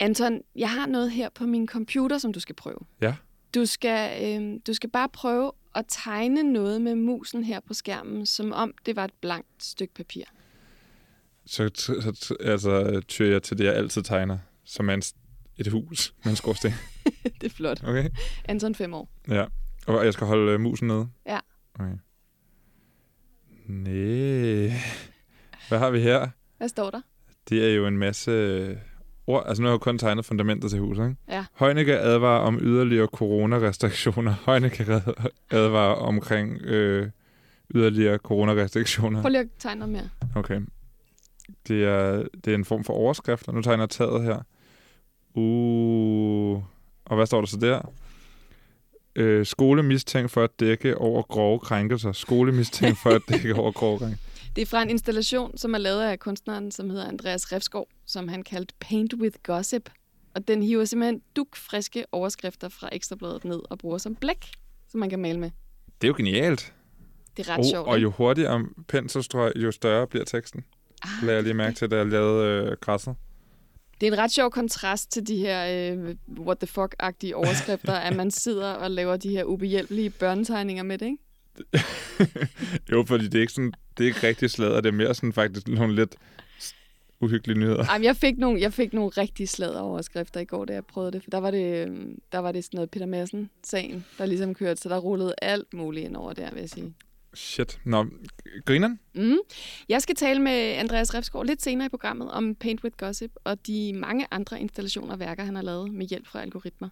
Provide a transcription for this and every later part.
Anton, jeg har noget her på min computer, som du skal prøve. Ja. Du skal, øh, du skal bare prøve at tegne noget med musen her på skærmen, som om det var et blankt stykke papir. Så, så, så altså, tyrer jeg til det, jeg altid tegner, som er en, et hus med en skorsten. det er flot. Okay? Anton, fem år. Ja. Og jeg skal holde uh, musen nede? Ja. Okay. Næh. Hvad har vi her? Hvad står der? Det er jo en masse ord. Altså nu har jeg jo kun tegnet fundamentet til huset, ikke? Ja. Heunicke advarer om yderligere coronarestriktioner. Heunicke advarer omkring øh, yderligere coronarestriktioner. Prøv lige at tegne noget mere. Okay. Det er, det er en form for overskrift, og nu tegner jeg taget her. Uh. Og hvad står der så der? Øh, skole mistænkt for at dække over grove krænkelser. Skole mistænkt for at dække over grove krænkelser. Det er fra en installation, som er lavet af kunstneren, som hedder Andreas Refskov, som han kaldte Paint with Gossip. Og den hiver simpelthen dukfriske overskrifter fra Ekstrabladet ned og bruger som blæk, som man kan male med. Det er jo genialt. Det er ret og, sjovt, Og jo hurtigere penselstrøg, jo større bliver teksten. Ah, Lagde jeg lige mærke til, da jeg lavede øh, græsset. Det er en ret sjov kontrast til de her øh, what the fuck-agtige overskrifter, at man sidder og laver de her ubehjælpelige børnetegninger med det, ikke? jo, fordi det er ikke, sådan, det er ikke rigtig sladder. Det er mere sådan faktisk nogle lidt uhyggelige nyheder. Jamen, jeg fik nogle, jeg fik nogle rigtig sladder overskrifter i går, da jeg prøvede det. For der var det, øhm, der var det sådan noget Peter Madsen-sagen, der ligesom kørte, så der rullede alt muligt ind over der, vil jeg sige. Shit. Nå, grineren? Mm. Jeg skal tale med Andreas Refsgaard lidt senere i programmet om Paint with Gossip og de mange andre installationer og værker, han har lavet med hjælp fra algoritmer.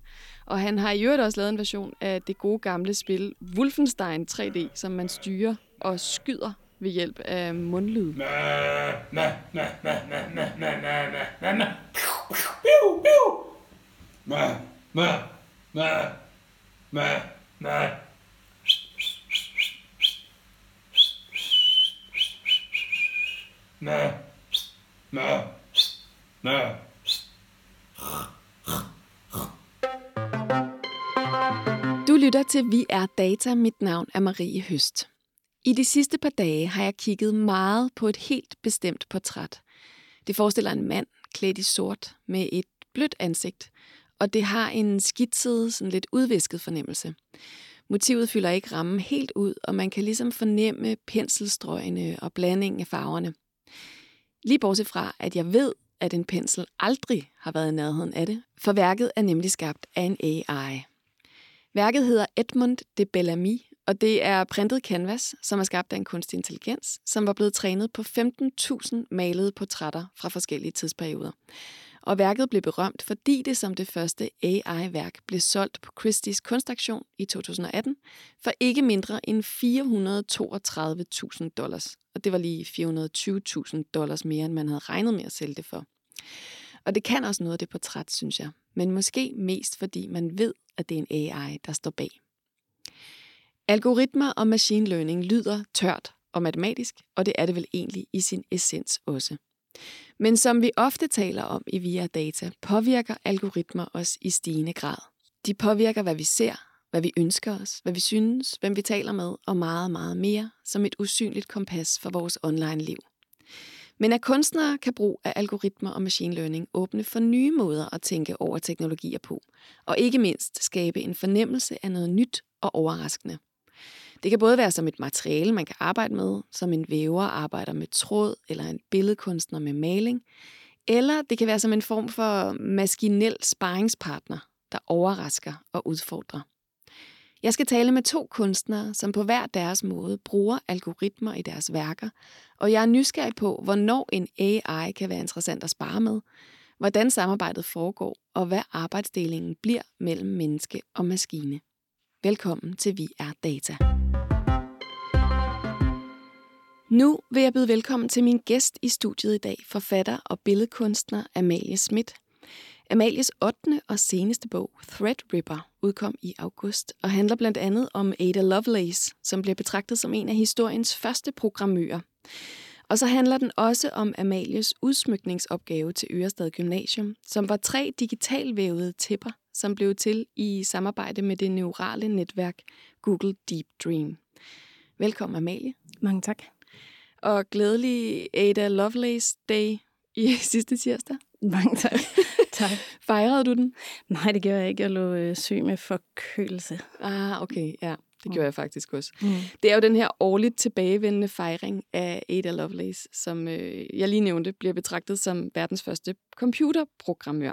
Og han har i øvrigt også lavet en version af det gode gamle spil Wolfenstein 3D, som man styrer og skyder ved hjælp af mundlyd. Du lytter til Vi er Data. Mit navn er Marie Høst. I de sidste par dage har jeg kigget meget på et helt bestemt portræt. Det forestiller en mand klædt i sort med et blødt ansigt, og det har en skitset, sådan lidt udvisket fornemmelse. Motivet fylder ikke rammen helt ud, og man kan ligesom fornemme penselstrøgene og blandingen af farverne. Lige bortset fra, at jeg ved, at en pensel aldrig har været i nærheden af det, for værket er nemlig skabt af en AI. Værket hedder Edmund de Bellamy, og det er printet canvas, som er skabt af en kunstig intelligens, som var blevet trænet på 15.000 malede portrætter fra forskellige tidsperioder. Og værket blev berømt, fordi det som det første AI-værk blev solgt på Christie's kunstaktion i 2018 for ikke mindre end 432.000 dollars. Og det var lige 420.000 dollars mere, end man havde regnet med at sælge det for. Og det kan også noget af det portræt, synes jeg. Men måske mest fordi man ved, at det er en AI, der står bag. Algoritmer og machine learning lyder tørt og matematisk, og det er det vel egentlig i sin essens også. Men som vi ofte taler om i Via Data, påvirker algoritmer os i stigende grad. De påvirker, hvad vi ser, hvad vi ønsker os, hvad vi synes, hvem vi taler med, og meget, meget mere som et usynligt kompas for vores online-liv. Men at kunstnere kan brug af algoritmer og machine learning åbne for nye måder at tænke over teknologier på, og ikke mindst skabe en fornemmelse af noget nyt og overraskende. Det kan både være som et materiale, man kan arbejde med, som en væver arbejder med tråd, eller en billedkunstner med maling, eller det kan være som en form for maskinel sparringspartner, der overrasker og udfordrer. Jeg skal tale med to kunstnere, som på hver deres måde bruger algoritmer i deres værker, og jeg er nysgerrig på, hvornår en AI kan være interessant at spare med, hvordan samarbejdet foregår, og hvad arbejdsdelingen bliver mellem menneske og maskine. Velkommen til Vi er Data. Nu vil jeg byde velkommen til min gæst i studiet i dag, forfatter og billedkunstner Amalie Schmidt. Amalies 8. og seneste bog, Threadripper, udkom i august og handler blandt andet om Ada Lovelace, som bliver betragtet som en af historiens første programmører. Og så handler den også om Amalies udsmykningsopgave til Ørestad Gymnasium, som var tre digitalvævede tæpper, som blev til i samarbejde med det neurale netværk Google Deep Dream. Velkommen, Amalie. Mange tak. Og glædelig Ada Lovelace Day i sidste tirsdag. Mange tak. tak. Fejrede du den? Nej, det gjorde jeg ikke. Jeg lå øh, syg med forkølelse. Ah, okay, ja. Det Mm. gjorde jeg faktisk også. Mm. Det er jo den her årligt tilbagevendende fejring af Ada Lovelace, som øh, jeg lige nævnte, bliver betragtet som verdens første computerprogrammør.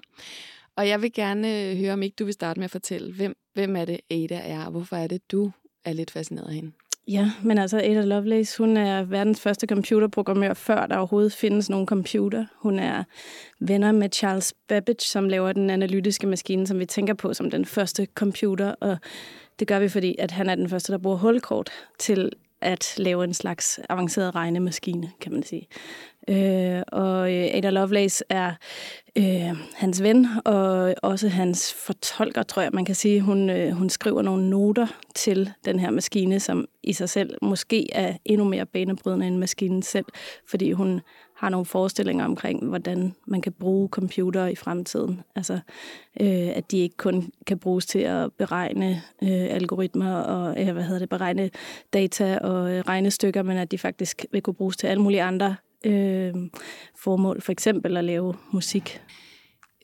Og jeg vil gerne øh, høre, om ikke du vil starte med at fortælle, hvem, hvem er det Ada er, og hvorfor er det, du er lidt fascineret af hende? Ja, men altså Ada Lovelace, hun er verdens første computerprogrammør, før der overhovedet findes nogen computer. Hun er venner med Charles Babbage, som laver den analytiske maskine, som vi tænker på som den første computer. Og det gør vi, fordi at han er den første, der bruger hulkort til at lave en slags avanceret regnemaskine, kan man sige. Øh, og øh, Ada Lovelace er øh, hans ven, og også hans fortolker, tror jeg, man kan sige. Hun, øh, hun skriver nogle noter til den her maskine, som i sig selv måske er endnu mere banebrydende end maskinen selv, fordi hun har nogle forestillinger omkring, hvordan man kan bruge computere i fremtiden. Altså, øh, at de ikke kun kan bruges til at beregne øh, algoritmer og øh, hvad hedder det, beregne data og øh, regnestykker, men at de faktisk vil kunne bruges til alle mulige andre øh, formål. For eksempel at lave musik.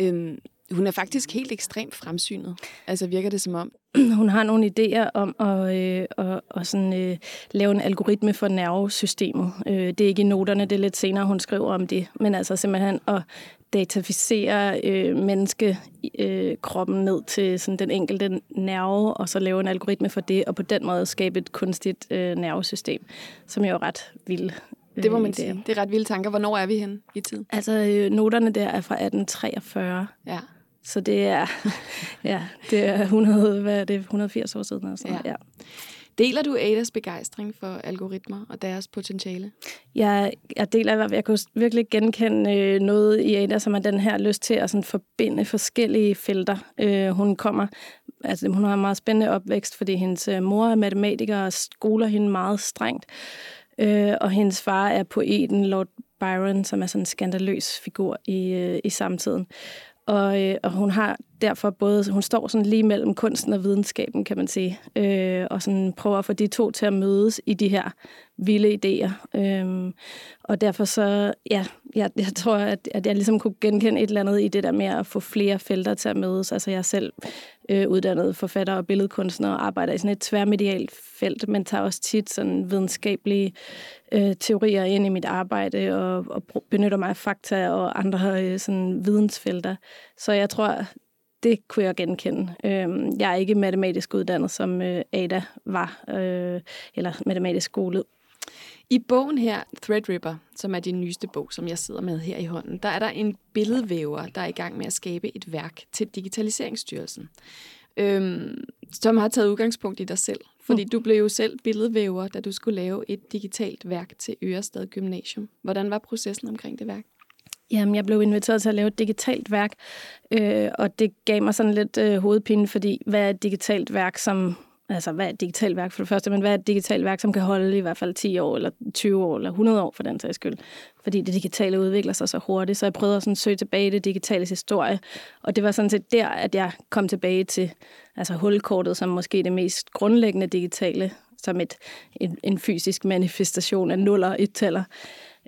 Øhm, hun er faktisk helt ekstremt fremsynet. Altså virker det som om. Hun har nogle idéer om at, øh, at, at sådan, øh, lave en algoritme for nervesystemet. Øh, det er ikke i noterne, det er lidt senere, hun skriver om det. Men altså simpelthen at dataficere øh, menneskekroppen øh, ned til sådan den enkelte nerve, og så lave en algoritme for det, og på den måde skabe et kunstigt øh, nervesystem, som er jo ret vild. Det må man sige. Det er ret vilde tanker. Hvornår er vi hen i tiden? Altså, øh, noterne der er fra 1843, Ja. så det er, ja, det er 100, hvad er det, 180 år siden. Sådan. Ja. Ja. Deler du Adas begejstring for algoritmer og deres potentiale? Jeg, jeg deler jeg kunne virkelig genkende øh, noget i Ada, som er den her lyst til at sådan forbinde forskellige felter. Øh, hun kommer, altså hun har en meget spændende opvækst, fordi hendes mor er matematiker og skoler hende meget strengt. Øh, og hendes far er poeten Lord Byron, som er sådan en skandaløs figur i, øh, i samtiden. Og, øh, og hun har derfor både, hun står sådan lige mellem kunsten og videnskaben, kan man sige, øh, og sådan prøver at få de to til at mødes i de her vilde idéer. Øh, og derfor så, ja, jeg, jeg tror, at, at jeg ligesom kunne genkende et eller andet i det der med at få flere felter til at mødes. Altså jeg er selv øh, uddannet forfatter og billedkunstner og arbejder i sådan et tværmedialt felt, men tager også tit sådan videnskabelige øh, teorier ind i mit arbejde og, og benytter mig af fakta og andre øh, sådan vidensfelter. Så jeg tror, det kunne jeg genkende. Øh, jeg er ikke matematisk uddannet, som øh, Ada var, øh, eller matematisk skole, i bogen her, Threadripper, som er din nyeste bog, som jeg sidder med her i hånden, der er der en billedvæver, der er i gang med at skabe et værk til Digitaliseringsstyrelsen, øhm, som har taget udgangspunkt i dig selv. Fordi du blev jo selv billedvæver, da du skulle lave et digitalt værk til Ørestad Gymnasium. Hvordan var processen omkring det værk? Jamen, jeg blev inviteret til at lave et digitalt værk, øh, og det gav mig sådan lidt øh, hovedpine, fordi hvad er et digitalt værk, som... Altså, hvad er et digitalt værk for det første, men hvad er et digitalt værk, som kan holde i hvert fald 10 år, eller 20 år, eller 100 år for den sags skyld? Fordi det digitale udvikler sig så hurtigt, så jeg prøvede at sådan søge tilbage i det digitale historie, og det var sådan set der, at jeg kom tilbage til altså hulkortet, som måske det mest grundlæggende digitale, som et, en, en fysisk manifestation af nuller og et-taller.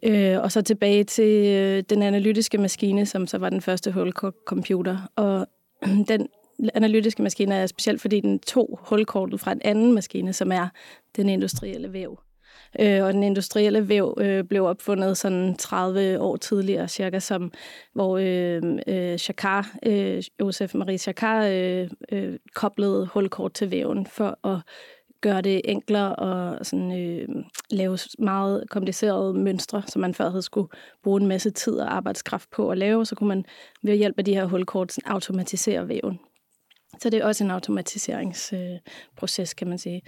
Øh, og så tilbage til øh, den analytiske maskine, som så var den første hulkortcomputer. Og den analytiske maskine er specielt, fordi den tog hulkortet fra en anden maskine, som er den industrielle væv. Øh, og den industrielle væv øh, blev opfundet sådan 30 år tidligere, cirka, som, hvor øh, øh, Jacquard, øh, Josef Marie Jacquard øh, øh, koblede hulkort til væven for at gøre det enklere og sådan, øh, lave meget komplicerede mønstre, som man før havde skulle bruge en masse tid og arbejdskraft på at lave, så kunne man ved hjælp af de her hulkort sådan, automatisere væven. Så det er også en automatiseringsproces, øh, kan man sige.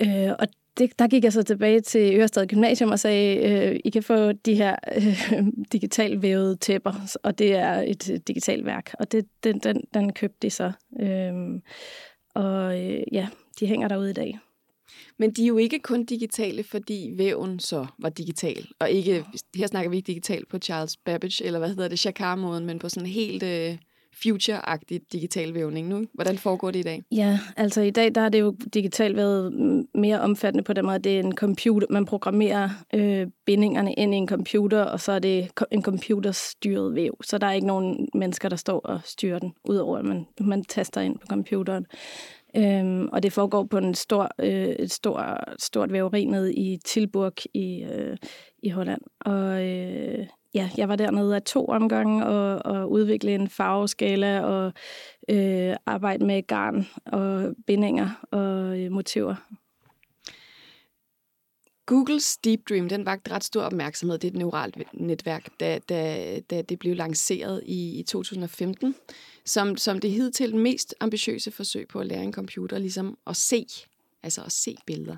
Øh, og det, der gik jeg så tilbage til Ørestad Gymnasium og sagde, øh, I kan få de her øh, digitalt vævede tæpper, og det er et øh, digitalt værk. Og det, den, den, den købte de så. Øh, og øh, ja, de hænger derude i dag. Men de er jo ikke kun digitale, fordi væven så var digital. Og ikke, her snakker vi ikke digitalt på Charles Babbage, eller hvad hedder det, Jacquard-måden, men på sådan helt øh, future-agtig digital vævning nu. Hvordan foregår det i dag? Ja, altså i dag der har det jo digitalt været mere omfattende på den måde, det er en computer, man programmerer øh, bindingerne ind i en computer, og så er det en computerstyret væv. Så der er ikke nogen mennesker, der står og styrer den, udover at man, man taster ind på computeren. Øhm, og det foregår på en stor, øh, et stor, stort væveri nede i Tilburg i, øh, i Holland. Og øh, ja, jeg var dernede af to omgange og, og udvikle en farveskala og øh, arbejde med garn og bindinger og øh, motiver. Googles Deep Dream, den vagt ret stor opmærksomhed. Det er et neuralt netværk, da, da, da det blev lanceret i, i 2015, som, som det hidtil mest ambitiøse forsøg på at lære en computer ligesom at se, altså at se billeder.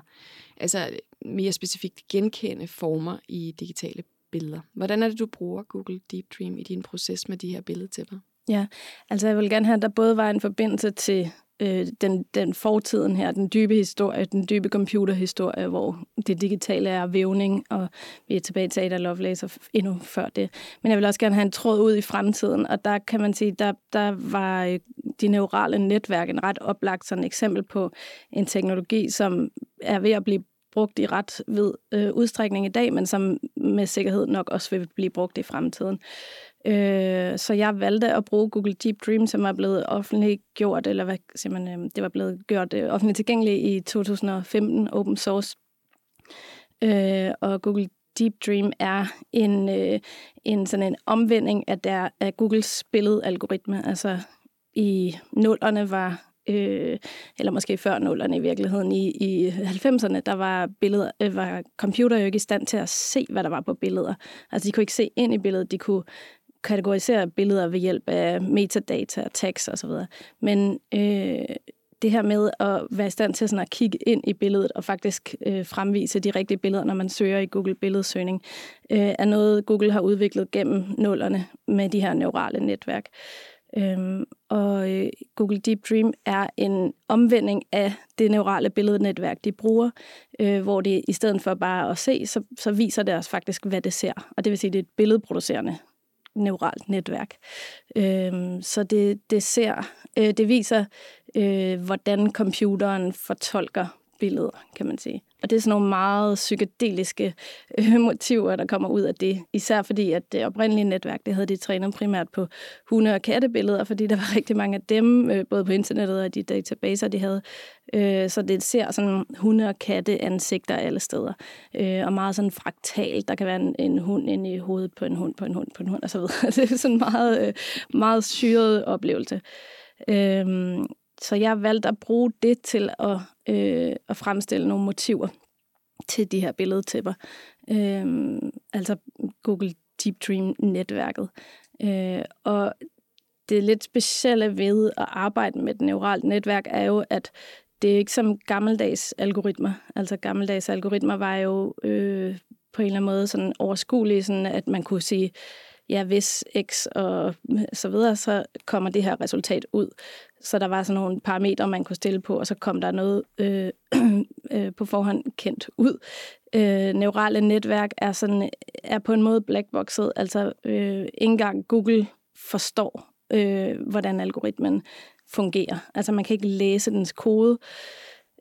Altså mere specifikt genkende former i digitale billeder. Hvordan er det, du bruger Google Deep Dream i din proces med de her billedtæpper? Ja, altså jeg vil gerne have, at der både var en forbindelse til øh, den, den fortiden her, den dybe historie, den dybe computerhistorie, hvor det digitale er vævning, og vi er tilbage til Ada Lovelace og endnu før det. Men jeg vil også gerne have en tråd ud i fremtiden, og der kan man sige, der, der var øh, de neurale netværk en ret oplagt sådan eksempel på en teknologi, som er ved at blive brugt i ret ved øh, udstrækning i dag, men som med sikkerhed nok også vil blive brugt i fremtiden. Øh, så jeg valgte at bruge Google Deep Dream, som er blevet offentligt gjort, eller hvad siger man, øh, det var blevet gjort øh, offentligt tilgængeligt i 2015, open source. Øh, og Google Deep Dream er en, øh, en sådan en omvending af, der, af Googles billedalgoritme. Altså i nullerne var øh, eller måske før nullerne i virkeligheden, i, i 90'erne, der var, billeder, øh, var computer jo ikke i stand til at se, hvad der var på billeder. Altså de kunne ikke se ind i billedet, de kunne kategorisere billeder ved hjælp af metadata, tags osv. Men øh, det her med at være i stand til sådan at kigge ind i billedet og faktisk øh, fremvise de rigtige billeder, når man søger i Google Billedsøgning, øh, er noget, Google har udviklet gennem nullerne med de her neurale netværk. Øhm, og øh, Google Deep Dream er en omvending af det neurale billednetværk, de bruger, øh, hvor de i stedet for bare at se, så, så viser det os faktisk, hvad det ser. Og det vil sige, det er et billedproducerende neuralt netværk. Øhm, så det, det ser, øh, det viser, øh, hvordan computeren fortolker billeder, kan man sige. Og det er sådan nogle meget psykedeliske øh, motiver, der kommer ud af det. Især fordi, at det oprindelige netværk, det havde de trænet primært på hunde- og kattebilleder, fordi der var rigtig mange af dem, øh, både på internettet og de databaser, de havde. Øh, så det ser sådan hunde- og katte-ansigter alle steder. Øh, og meget sådan fraktalt. Der kan være en, en hund inde i hovedet på en hund, på en hund, på en hund, og så videre. Det er sådan en meget, øh, meget syret oplevelse. Øh, så jeg valgte at bruge det til at, øh, at fremstille nogle motiver til de her billedtæpper. Øh, altså Google Deep Dream-netværket. Øh, og det lidt specielle ved at arbejde med et neuralt netværk er jo, at det er ikke som gammeldags algoritmer. Altså gammeldags algoritmer var jo øh, på en eller anden måde sådan overskuelige, sådan at man kunne sige, ja, hvis x og så videre, så kommer det her resultat ud. Så der var sådan nogle parametre, man kunne stille på, og så kom der noget øh, øh, på forhånd kendt ud. Øh, neurale netværk er, sådan, er på en måde blackboxet, altså øh, ikke engang Google forstår, øh, hvordan algoritmen fungerer. Altså man kan ikke læse dens kode.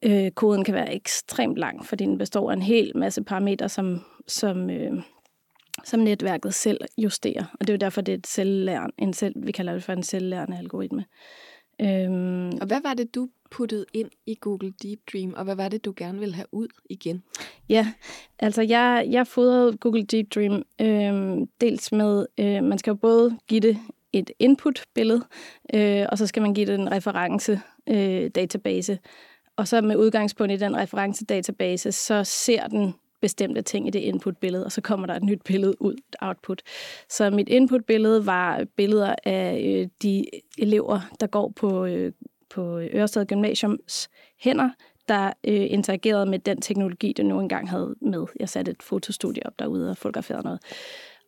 Øh, koden kan være ekstremt lang, fordi den består af en hel masse parametre, som, som øh, som netværket selv justerer. Og det er jo derfor, det er et selvlærende, en selv, vi kalder det for en selvlærende algoritme. Øhm, og hvad var det, du puttede ind i Google Deep Dream, og hvad var det, du gerne ville have ud igen? Ja, altså jeg, jeg fodrede Google Deep Dream øhm, dels med, øh, man skal jo både give det et input-billede, øh, og så skal man give det en reference-database. Øh, og så med udgangspunkt i den reference-database, så ser den bestemte ting i det input-billede, og så kommer der et nyt billede ud, et output. Så mit input-billede var billeder af øh, de elever, der går på, øh, på Ørsted Gymnasiums hænder, der øh, interagerede med den teknologi, det nu engang havde med. Jeg satte et fotostudie op derude og fotograferede noget.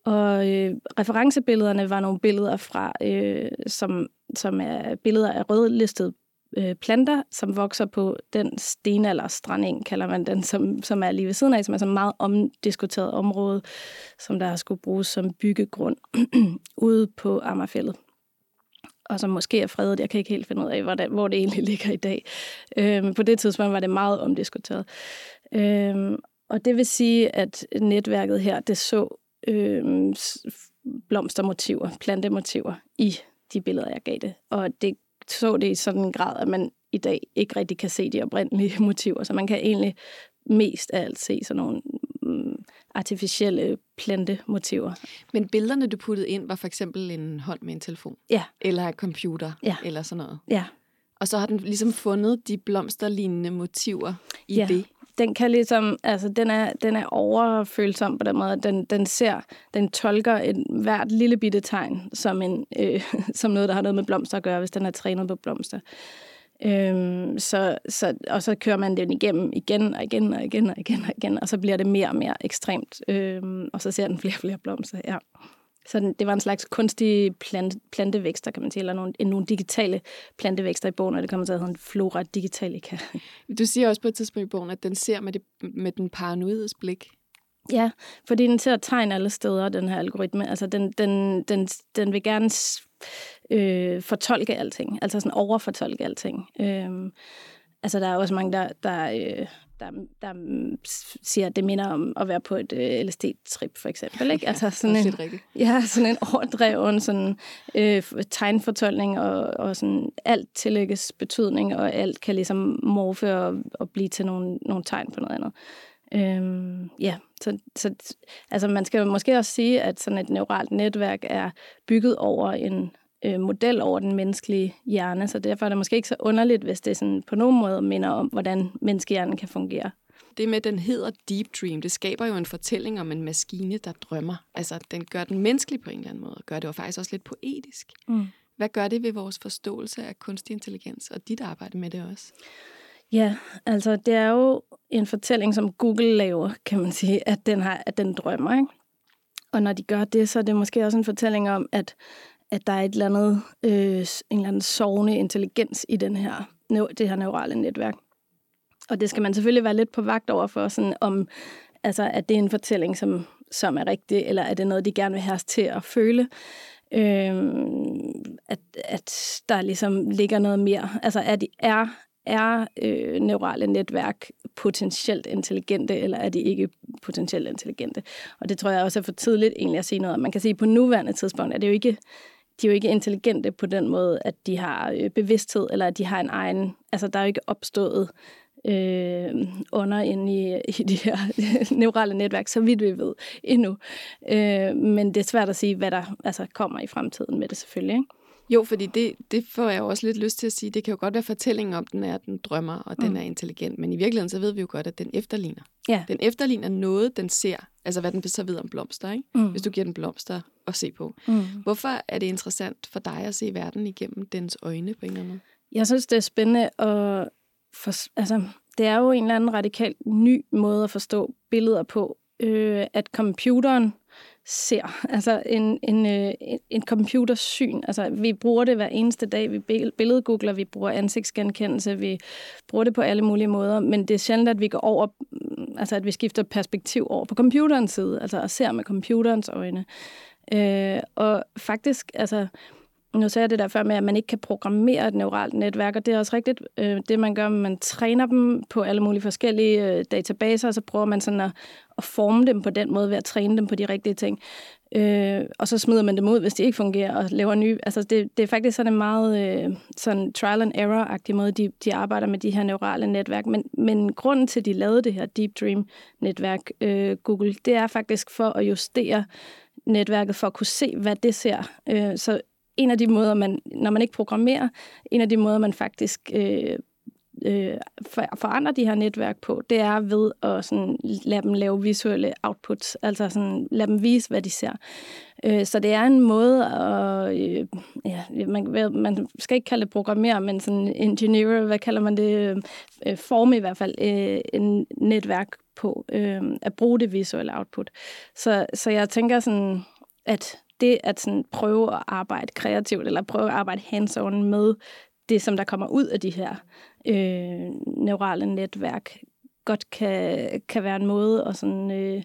Og øh, referencebillederne var nogle billeder fra, øh, som, som er billeder af rødlistede øh, planter, som vokser på den stenalderstranding, kalder man den, som, som er lige ved siden af, som er så meget omdiskuteret område, som der skulle bruges som byggegrund ude på Ammerfældet. og som måske er fredet. Jeg kan ikke helt finde ud af, hvor hvor det egentlig ligger i dag. Øhm, på det tidspunkt var det meget omdiskuteret. Øhm, og det vil sige, at netværket her, det så øhm, blomstermotiver, plantemotiver i de billeder, jeg gav det. Og det så det i sådan en grad, at man i dag ikke rigtig kan se de oprindelige motiver. Så man kan egentlig mest af alt se sådan nogle mm, artificielle plantemotiver. Men billederne, du puttede ind, var for eksempel en hånd med en telefon? Ja. Eller en computer? Ja. Eller sådan noget? Ja. Og så har den ligesom fundet de blomsterlignende motiver i Ja. det? Den kan ligesom, altså den er, den er overfølsom på den måde, at den, den ser, den tolker et hvert lille bitte tegn som, en, øh, som noget, der har noget med blomster at gøre, hvis den er trænet på blomster. Øhm, så, så, og så kører man den igennem igen og igen og igen og igen og igen, og så bliver det mere og mere ekstremt, øhm, og så ser den flere og flere blomster, ja. Så det var en slags kunstig plant, plantevækster, kan man sige, eller nogle, nogle digitale plantevækster i bogen, og det kommer til at hedde en flora digitalica. Du siger også på et tidspunkt i bogen, at den ser med, det, med den paranoides blik. Ja, fordi den ser tegn alle steder, den her algoritme. Altså, den, den, den, den vil gerne øh, fortolke alting, altså sådan overfortolke alting. Øhm, altså, der er også mange, der, der, øh, der, der siger, at det minder om at være på et øh, LSD-trip, for eksempel. Ikke? Altså, sådan Også en, lidt rigtigt. Ja, sådan en overdreven sådan, øh, tegnfortolkning, og, og sådan alt tillægges betydning, og alt kan ligesom morfe og, og blive til nogle, nogle tegn på noget andet. Øhm, ja, så, så altså man skal måske også sige, at sådan et neuralt netværk er bygget over en øh, model over den menneskelige hjerne, så derfor er det måske ikke så underligt, hvis det sådan på nogen måde minder om, hvordan menneskehjernen kan fungere. Det med, at den hedder Deep Dream, det skaber jo en fortælling om en maskine, der drømmer. Altså, den gør den menneskelig på en eller anden måde, og gør det jo faktisk også lidt poetisk. Mm. Hvad gør det ved vores forståelse af kunstig intelligens, og dit arbejde med det også? Ja, altså det er jo en fortælling, som Google laver, kan man sige, at den, har, at den drømmer. Ikke? Og når de gør det, så er det måske også en fortælling om, at, at der er et eller andet, øh, en eller anden sovende intelligens i den her, det her neurale netværk. Og det skal man selvfølgelig være lidt på vagt over for, sådan om, altså, at det er en fortælling, som, som er rigtig, eller er det noget, de gerne vil have os til at føle. Øh, at, at der ligesom ligger noget mere. Altså, er, de er, er øh, neurale netværk potentielt intelligente, eller er de ikke potentielt intelligente? Og det tror jeg også er for tidligt egentlig at sige noget om. Man kan sige, at på nuværende tidspunkt er det jo ikke, de er jo ikke intelligente på den måde, at de har øh, bevidsthed, eller at de har en egen... Altså, der er jo ikke opstået øh, under inde i, i de her neurale netværk, så vidt vi ved endnu. Øh, men det er svært at sige, hvad der altså, kommer i fremtiden med det selvfølgelig. Ikke? Jo, fordi det, det får jeg jo også lidt lyst til at sige. Det kan jo godt være fortællingen om, den er, at den drømmer, og den Mm. er intelligent. Men i virkeligheden, så ved vi jo godt, at den efterligner. Ja. Den efterligner noget, den ser. Altså, hvad den så ved om blomster, ikke? Mm. Hvis du giver den blomster at se på. Mm. Hvorfor er det interessant for dig at se verden igennem dens øjne på en eller anden måde? Jeg synes, det er spændende at... For, altså, det er jo en eller anden radikalt ny måde at forstå billeder på, øh, at computeren ser, altså en, en, øh, en- computersyn. Altså, vi bruger det hver eneste dag. Vi billedgoogler, vi bruger ansigtsgenkendelse, vi bruger det på alle mulige måder, men det er sjældent, at vi går over, mm, altså at vi skifter perspektiv over på computerens side, altså og ser med computerens øjne. Øh, og faktisk, altså, nu sagde jeg det der før med, at man ikke kan programmere et neuralt netværk, og det er også rigtigt. Øh, det man gør, man træner dem på alle mulige forskellige øh, databaser, og så prøver man sådan at, at forme dem på den måde ved at træne dem på de rigtige ting. Øh, og så smider man dem ud, hvis de ikke fungerer, og laver nye. Altså det, det er faktisk sådan en meget øh, sådan trial and error-agtig måde, de, de arbejder med de her neurale netværk. Men, men grunden til, at de lavede det her Deep Dream-netværk, øh, Google, det er faktisk for at justere netværket for at kunne se, hvad det ser. Øh, så en af de måder, man, når man ikke programmerer, en af de måder, man faktisk øh, øh, for, forandrer de her netværk på, det er ved at sådan, lade dem lave visuelle outputs, altså sådan, lade dem vise, hvad de ser. Øh, så det er en måde at, øh, ja, man, man skal ikke kalde det programmere, men sådan engineer, hvad kalder man det, øh, forme i hvert fald øh, en netværk på, øh, at bruge det visuelle output. Så, så jeg tænker sådan, at det at sådan prøve at arbejde kreativt, eller prøve at arbejde hands-on med det, som der kommer ud af de her øh, neurale netværk, godt kan, kan være en måde at sådan, øh,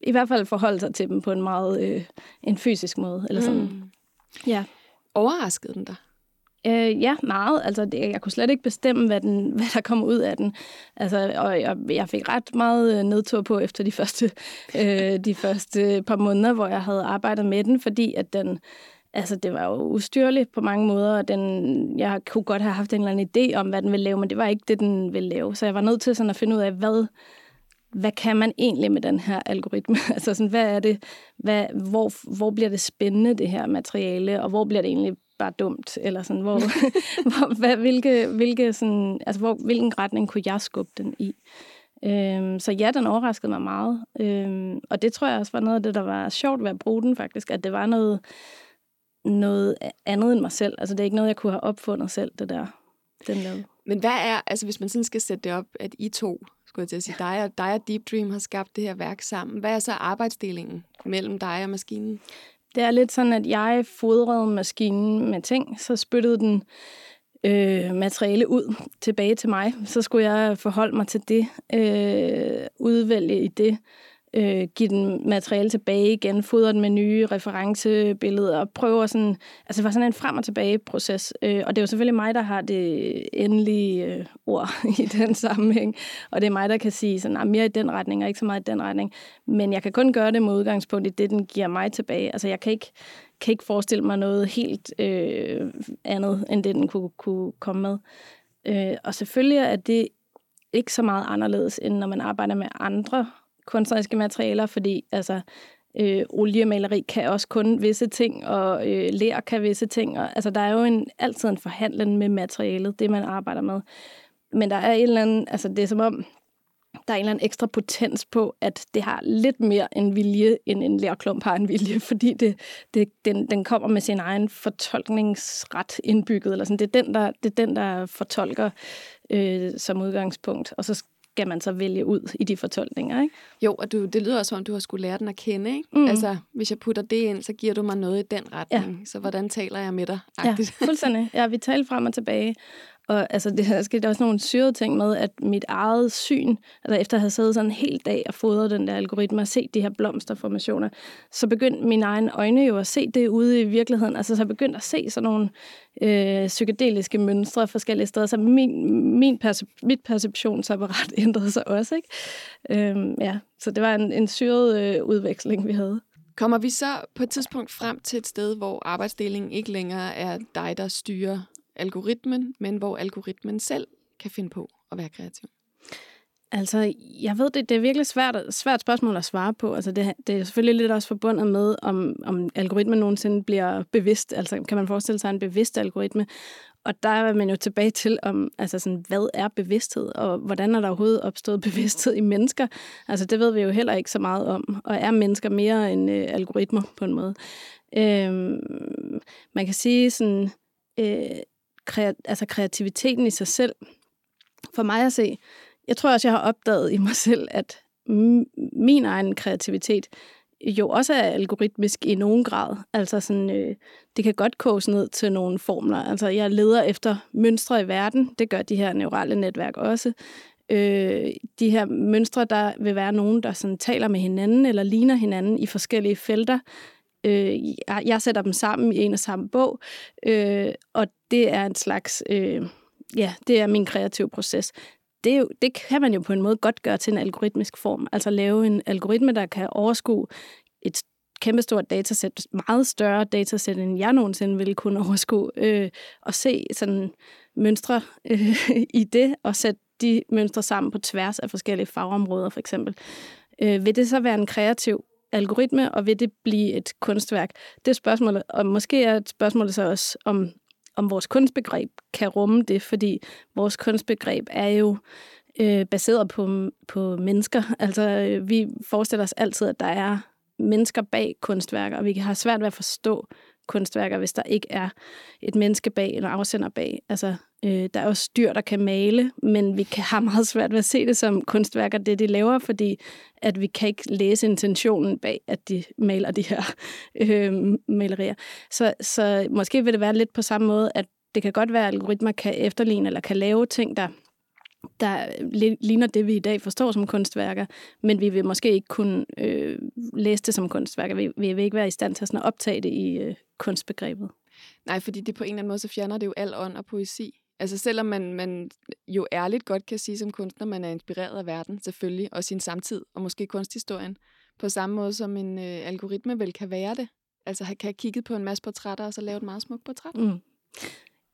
i hvert fald forholde sig til dem på en meget øh, en fysisk måde. Eller sådan. Mm. Ja. Overraskede den dig? Øh, ja, meget. Altså, det, jeg kunne slet ikke bestemme, hvad, den, hvad der kom ud af den. Altså, og jeg, jeg fik ret meget øh, nedtur på efter de første, øh, de første par måneder, hvor jeg havde arbejdet med den, fordi at den, altså, det var jo ustyrligt på mange måder, og den, jeg kunne godt have haft en eller anden idé om, hvad den ville lave, men det var ikke det, den ville lave. Så jeg var nødt til sådan at finde ud af, hvad, hvad kan man egentlig med den her algoritme? altså sådan, hvad er det, hvad, hvor, hvor bliver det spændende, det her materiale, og hvor bliver det egentlig bare dumt, eller sådan, hvor, hvor hvad, hvilke, hvilke sådan, altså, hvor, hvilken retning kunne jeg skubbe den i? Øhm, så ja, den overraskede mig meget. Øhm, og det tror jeg også var noget af det, der var sjovt ved at bruge den faktisk, at det var noget, noget andet end mig selv. Altså det er ikke noget, jeg kunne have opfundet selv, det der, den lavede. Men hvad er, altså hvis man sådan skal sætte det op, at I to, skulle jeg til at sige, dig og, dig og Deep Dream har skabt det her værk sammen. Hvad er så arbejdsdelingen mellem dig og maskinen? Det er lidt sådan, at jeg fodrede maskinen med ting, så spyttede den øh, materiale ud tilbage til mig. Så skulle jeg forholde mig til det, øh, udvælge i det, øh, give den materiale tilbage igen, fodre den med nye referencebilleder, og prøve sådan, altså det var sådan en frem og tilbage proces, øh, og det er jo selvfølgelig mig, der har det endelige øh, ord i den sammenhæng, og det er mig, der kan sige sådan, nej, mere i den retning, og ikke så meget i den retning, men jeg kan kun gøre det med udgangspunkt i det, den giver mig tilbage, altså jeg kan ikke, kan ikke forestille mig noget helt øh, andet, end det, den kunne, kunne komme med. Øh, og selvfølgelig er det ikke så meget anderledes, end når man arbejder med andre kunstneriske materialer, fordi altså, øh, oliemaleri kan også kun visse ting, og øh, lær kan visse ting. Og, altså, der er jo en, altid en forhandling med materialet, det man arbejder med. Men der er en eller anden, altså det er som om, der er en eller anden ekstra potens på, at det har lidt mere en vilje, end en lærklump har en vilje, fordi det, det, den, den kommer med sin egen fortolkningsret indbygget. Eller sådan. Det, er den, der, det er den, der fortolker øh, som udgangspunkt. Og så skal man så vælge ud i de fortolkninger, ikke? Jo, og du, det lyder også, som om du har skulle lære den at kende, ikke? Mm. Altså, hvis jeg putter det ind, så giver du mig noget i den retning. Ja. Så hvordan taler jeg med dig? Ja, fuldstændig. Ja, vi taler frem og tilbage. Og altså, det her skete også nogle syrede ting med, at mit eget syn, altså efter at have siddet sådan en hel dag og fodret den der algoritme og set de her blomsterformationer, så begyndte mine egne øjne jo at se det ude i virkeligheden. Altså så jeg begyndte at se sådan nogle øh, psykedeliske mønstre forskellige steder. Så min, min percep- mit perceptionsapparat ændrede sig også. Ikke? Øhm, ja, så det var en, en syret øh, udveksling, vi havde. Kommer vi så på et tidspunkt frem til et sted, hvor arbejdsdelingen ikke længere er dig, der styrer algoritmen, men hvor algoritmen selv kan finde på at være kreativ? Altså, jeg ved det, det er virkelig svært, svært spørgsmål at svare på. Altså, det, det er selvfølgelig lidt også forbundet med, om, om algoritmen nogensinde bliver bevidst. Altså, kan man forestille sig en bevidst algoritme? Og der er man jo tilbage til, om, altså sådan, hvad er bevidsthed, og hvordan er der overhovedet opstået bevidsthed i mennesker? Altså, det ved vi jo heller ikke så meget om. Og er mennesker mere end øh, algoritmer på en måde? Øhm, man kan sige sådan... Øh, kre- altså kreativiteten i sig selv. For mig at se, jeg tror også, jeg har opdaget i mig selv, at min egen kreativitet jo også er algoritmisk i nogen grad. Altså sådan, øh, det kan godt koges ned til nogle formler. Altså jeg leder efter mønstre i verden. Det gør de her neurale netværk også. Øh, de her mønstre, der vil være nogen, der sådan taler med hinanden eller ligner hinanden i forskellige felter. Øh, jeg sætter dem sammen i en og samme bog, øh, og det er en slags, øh, ja, det er min kreative proces. Det, er jo, det kan man jo på en måde godt gøre til en algoritmisk form. Altså lave en algoritme, der kan overskue et kæmpestort datasæt, meget større datasæt, end jeg nogensinde ville kunne overskue, øh, og se sådan mønstre øh, i det, og sætte de mønstre sammen på tværs af forskellige fagområder, for eksempel. Øh, vil det så være en kreativ algoritme, og vil det blive et kunstværk? Det er spørgsmålet, og måske er et spørgsmål så også, om, om vores kunstbegreb kan rumme det, fordi vores kunstbegreb er jo øh, baseret på, på mennesker. Altså, øh, vi forestiller os altid, at der er mennesker bag kunstværker, og vi kan have svært ved at forstå kunstværker, hvis der ikke er et menneske bag, eller afsender bag. Altså, øh, der er også dyr, der kan male, men vi kan have meget svært ved at se det som kunstværker, det de laver, fordi at vi kan ikke læse intentionen bag, at de maler de her øh, malerier. Så, så måske vil det være lidt på samme måde, at det kan godt være, at algoritmer kan efterligne eller kan lave ting, der der ligner det, vi i dag forstår som kunstværker, men vi vil måske ikke kunne øh, læse det som kunstværker. Vi, vi vil ikke være i stand til at optage det i øh, kunstbegrebet. Nej, fordi det på en eller anden måde, så fjerner det jo al ånd og poesi. Altså selvom man, man jo ærligt godt kan sige som kunstner, man er inspireret af verden, selvfølgelig, og sin samtid, og måske kunsthistorien, på samme måde som en øh, algoritme vel kan være det. Altså kan have kigget på en masse portrætter, og så lave et meget smukt portræt. Mm.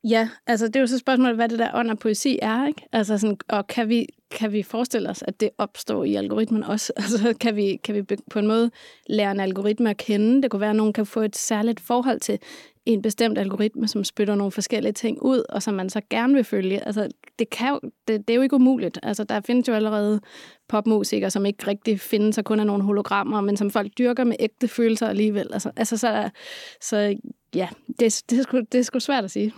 Ja, altså det er jo så spørgsmålet, hvad det der ånd og poesi er, ikke? Altså sådan, og kan vi, kan vi forestille os, at det opstår i algoritmen også? Altså kan vi, kan vi på en måde lære en algoritme at kende? Det kunne være, at nogen kan få et særligt forhold til en bestemt algoritme, som spytter nogle forskellige ting ud, og som man så gerne vil følge. Altså, det, kan jo, det, det er jo ikke umuligt. Altså, der findes jo allerede popmusikere, som ikke rigtig findes, og kun er nogle hologrammer, men som folk dyrker med ægte følelser alligevel. Altså, altså så, så ja, det, det, er sgu, det er sgu svært at sige.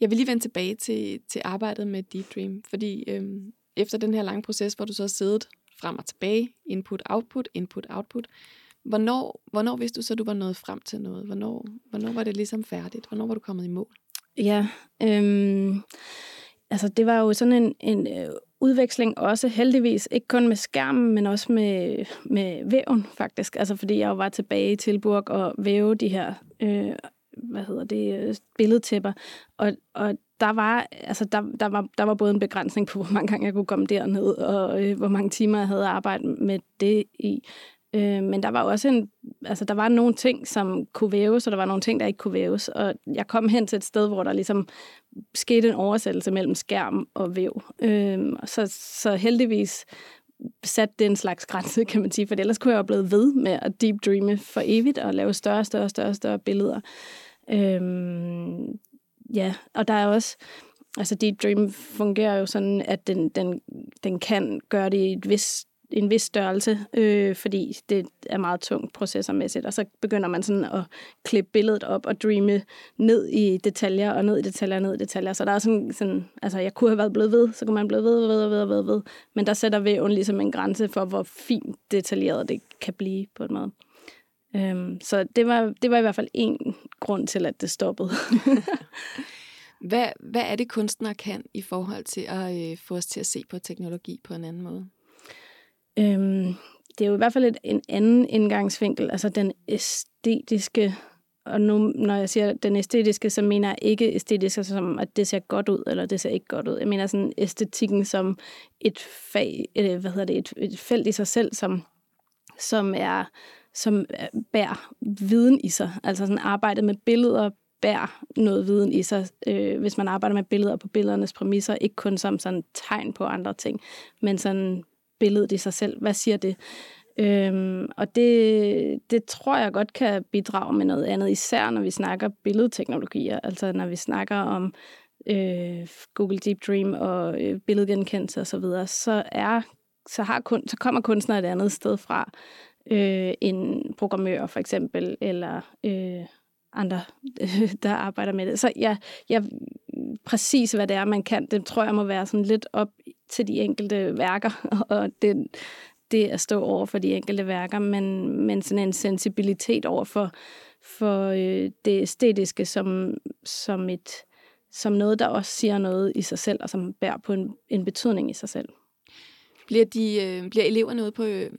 Jeg vil lige vende tilbage til, til arbejdet med Deep Dream, fordi øhm, efter den her lange proces, hvor du så har siddet frem og tilbage, input, output, input, output, hvornår, hvornår vidste du så, at du var nået frem til noget? Hvornår, hvornår var det ligesom færdigt? Hvornår var du kommet i mål? Ja, øhm, altså det var jo sådan en, en øh, udveksling også heldigvis, ikke kun med skærmen, men også med, med væven faktisk. Altså fordi jeg jo var tilbage i Tilburg og væve de her øh, hvad hedder det, øh, billedtæpper. Og, og der var, altså der, der, var, der var både en begrænsning på, hvor mange gange jeg kunne komme derned, og øh, hvor mange timer jeg havde arbejdet med det i. Øh, men der var også en, altså der var nogle ting, som kunne væves, og der var nogle ting, der ikke kunne væves. Og jeg kom hen til et sted, hvor der ligesom skete en oversættelse mellem skærm og væv. Øh, så, så heldigvis sat det en slags grænse, kan man sige, for ellers kunne jeg jo blevet ved med at deep dreame for evigt og lave større, større, større, større billeder. Øhm, ja, og der er også, altså Deep Dream fungerer jo sådan, at den, den, den kan gøre det i et vis, en vis størrelse, øh, fordi det er meget tungt processormæssigt, og så begynder man sådan at klippe billedet op og dreame ned i detaljer, og ned i detaljer, ned i detaljer. Så der er sådan, sådan altså jeg kunne have været blevet ved, så kunne man blive ved, ved, ved, ved, ved, men der sætter væven ligesom en grænse for, hvor fint detaljeret det kan blive på en måde. Øhm, så det var, det var i hvert fald en grund til, at det stoppede. hvad, hvad er det, kunstnere kan i forhold til at øh, få os til at se på teknologi på en anden måde? Øhm, det er jo i hvert fald et, en anden indgangsvinkel, altså den æstetiske og nu, når jeg siger den æstetiske, så mener jeg ikke æstetiske som, at det ser godt ud, eller det ser ikke godt ud. Jeg mener sådan æstetikken som et fag, eller hvad hedder det, et, et felt i sig selv, som, som er som bærer viden i sig. Altså sådan arbejdet med billeder bærer noget viden i sig, øh, hvis man arbejder med billeder på billedernes præmisser, ikke kun som sådan tegn på andre ting, men sådan billedet i sig selv. Hvad siger det? Øhm, og det, det tror jeg godt kan bidrage med noget andet, især når vi snakker billedteknologier, altså når vi snakker om øh, Google Deep Dream og øh, billedgenkendelse osv., så, videre, så, er, så, har kun, så kommer kunstner et andet sted fra øh, en programmør for eksempel, eller øh, andre, der arbejder med det. Så ja, ja, præcis hvad det er, man kan, det tror jeg må være sådan lidt op til de enkelte værker, og det, det at stå over for de enkelte værker, men, men sådan en sensibilitet over for, for øh, det æstetiske som, som, et, som noget, der også siger noget i sig selv, og som bærer på en, en betydning i sig selv. Bliver, de, øh, bliver eleverne ude på øh,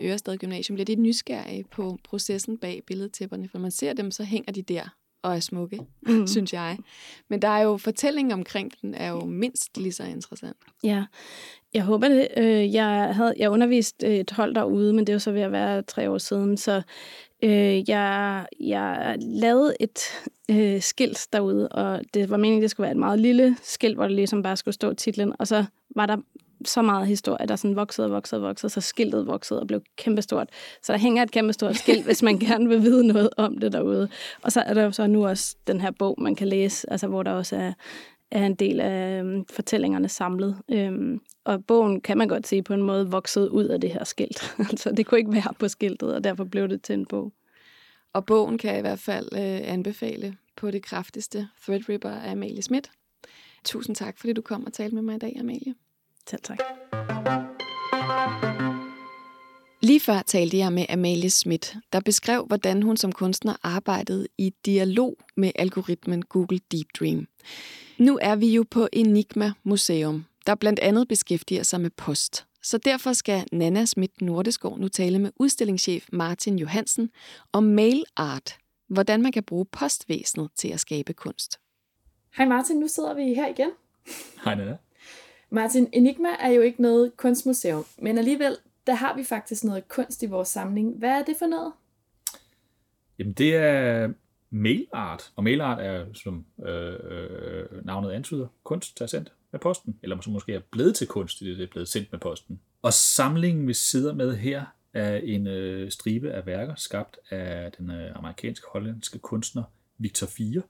Ørestad Gymnasium, bliver de nysgerrige på processen bag billedtæpperne, for man ser dem, så hænger de der og er smukke, mm. synes jeg. Men der er jo fortællingen omkring den, er jo mindst lige så interessant. Ja, jeg håber det. Øh, jeg havde jeg undervist et hold derude, men det er jo så ved at være tre år siden, så øh, jeg, jeg lavede et øh, skilt derude, og det var meningen, det skulle være et meget lille skilt, hvor det ligesom bare skulle stå titlen, og så var der så meget historie, der sådan voksede og voksede og voksede, så skiltet voksede og blev kæmpestort. Så der hænger et kæmpestort skilt, hvis man gerne vil vide noget om det derude. Og så er der så nu også den her bog, man kan læse, altså hvor der også er, er en del af øhm, fortællingerne samlet. Øhm, og bogen kan man godt sige på en måde voksede ud af det her skilt. altså det kunne ikke være på skiltet, og derfor blev det til en bog. Og bogen kan jeg i hvert fald øh, anbefale på det kraftigste. Threadripper af Amalie Schmidt. Tusind tak, fordi du kom og talte med mig i dag, Amalie. Selv tak. Lige før talte jeg med Amalie Schmidt, der beskrev, hvordan hun som kunstner arbejdede i dialog med algoritmen Google Deep Dream. Nu er vi jo på Enigma Museum, der blandt andet beskæftiger sig med post. Så derfor skal Nana Schmidt Nordeskov nu tale med udstillingschef Martin Johansen om mail art, hvordan man kan bruge postvæsenet til at skabe kunst. Hej Martin, nu sidder vi her igen. Hej Nana. Martin, Enigma er jo ikke noget kunstmuseum, men alligevel, der har vi faktisk noget kunst i vores samling. Hvad er det for noget? Jamen det er mailart, og mailart er, som øh, øh, navnet antyder, kunst, der er sendt med posten, eller som måske er blevet til kunst, det er blevet sendt med posten. Og samlingen, vi sidder med her, er en øh, stribe af værker, skabt af den øh, amerikansk-hollandske kunstner Victor Fier,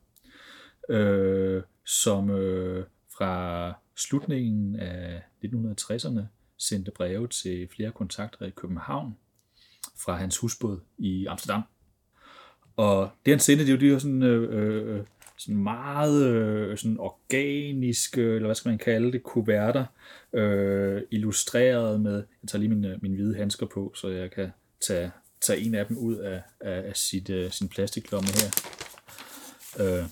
øh, som øh, fra slutningen af 1960'erne sendte breve til flere kontakter i København fra hans husbåd i Amsterdam. Og det han sendte, det var jo de her sådan, øh, øh, øh, sådan meget øh, sådan organiske, eller hvad skal man kalde det, kuverter, øh, illustreret med, jeg tager lige mine, øh, mine hvide handsker på, så jeg kan tage, tage en af dem ud af, af, af sit, øh, sin plastiklomme her. Øh,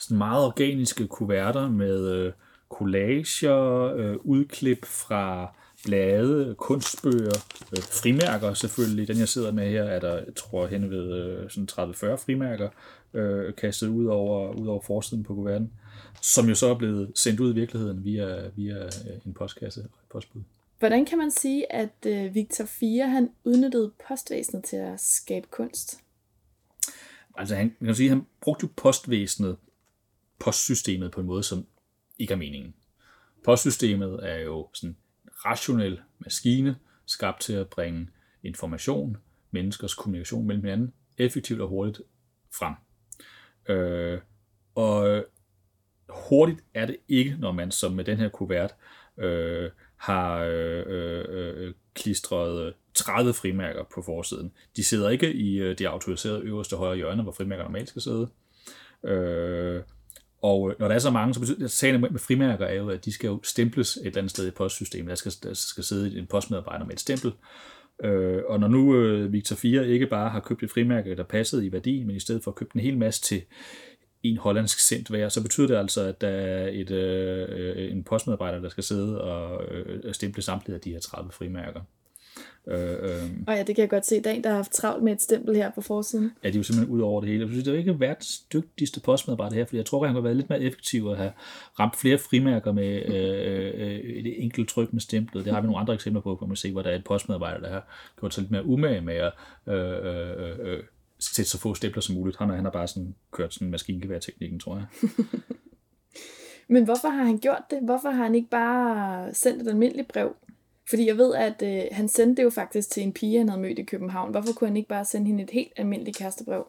sådan meget organiske kuverter med øh, collager, øh, udklip fra blade, kunstbøger, øh, frimærker selvfølgelig. Den jeg sidder med her er der, jeg tror, hen ved øh, sådan 30-40 frimærker øh, kastet ud over, ud over forsiden på kuverten, som jo så er blevet sendt ud i virkeligheden via, via øh, en postkasse og et postbud. Hvordan kan man sige, at øh, Victor 4 han udnyttede postvæsenet til at skabe kunst? Altså han, man kan sige, han brugte jo postvæsenet, postsystemet på en måde, som ikke er meningen. Postsystemet er jo sådan en rationel maskine, skabt til at bringe information, menneskers kommunikation mellem hinanden, effektivt og hurtigt frem. Øh, og hurtigt er det ikke, når man som med den her kuvert øh, har øh, øh, klistret 30 frimærker på forsiden. De sidder ikke i øh, det autoriserede øverste højre hjørne, hvor frimærker normalt skal sidde. Øh, og øh, når der er så mange, så betyder det, at sagen med frimærker er jo, at de skal jo stemples et eller andet sted i postsystemet. Der skal, der skal sidde en postmedarbejder med et stempel. Øh, og når nu øh, Victor 4 ikke bare har købt et frimærke, der passede i værdi, men i stedet for at købe en hel masse til en hollandsk cent hver, så betyder det altså, at der er et, øh, øh en postmedarbejder, der skal sidde og øh, øh stemple samtlige af de her 30 frimærker. Øh, øh. Og ja, det kan jeg godt se. Der er en, der har haft travlt med et stempel her på forsiden. Ja, de er jo simpelthen ud over det hele. Jeg synes, det er jo ikke verdens dygtigste postmedarbejder her, fordi jeg tror, at han kunne være lidt mere effektiv at have ramt flere frimærker med øh, øh, et enkelt tryk med stemplet. Det har vi nogle andre eksempler på, hvor man se, hvor der er et postmedarbejder, der har gjort sig lidt mere umage med at øh, øh, øh, sætte så få stempler som muligt. Han, han har bare sådan kørt sådan maskingevær-teknikken, tror jeg. Men hvorfor har han gjort det? Hvorfor har han ikke bare sendt et almindeligt brev? Fordi jeg ved, at øh, han sendte det jo faktisk til en pige, han havde mødt i København. Hvorfor kunne han ikke bare sende hende et helt almindeligt kærestebrev?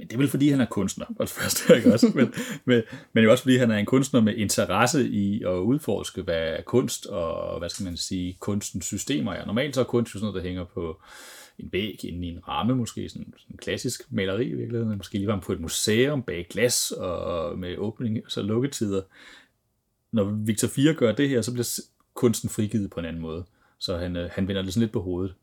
Men det er vel fordi, han er kunstner, for det første, ikke også? Men, men, men jo også fordi, han er en kunstner med interesse i at udforske, hvad er kunst, og hvad skal man sige, kunstens systemer er. Normalt så er kunst jo sådan noget, der hænger på en væg inde i en ramme, måske sådan, sådan en klassisk maleri i virkeligheden, måske lige var på et museum bag glas og med åbning og så lukketider. Når Victor 4 gør det her, så bliver kunsten frigivet på en anden måde. Så han, øh, han vender det sådan lidt på hovedet.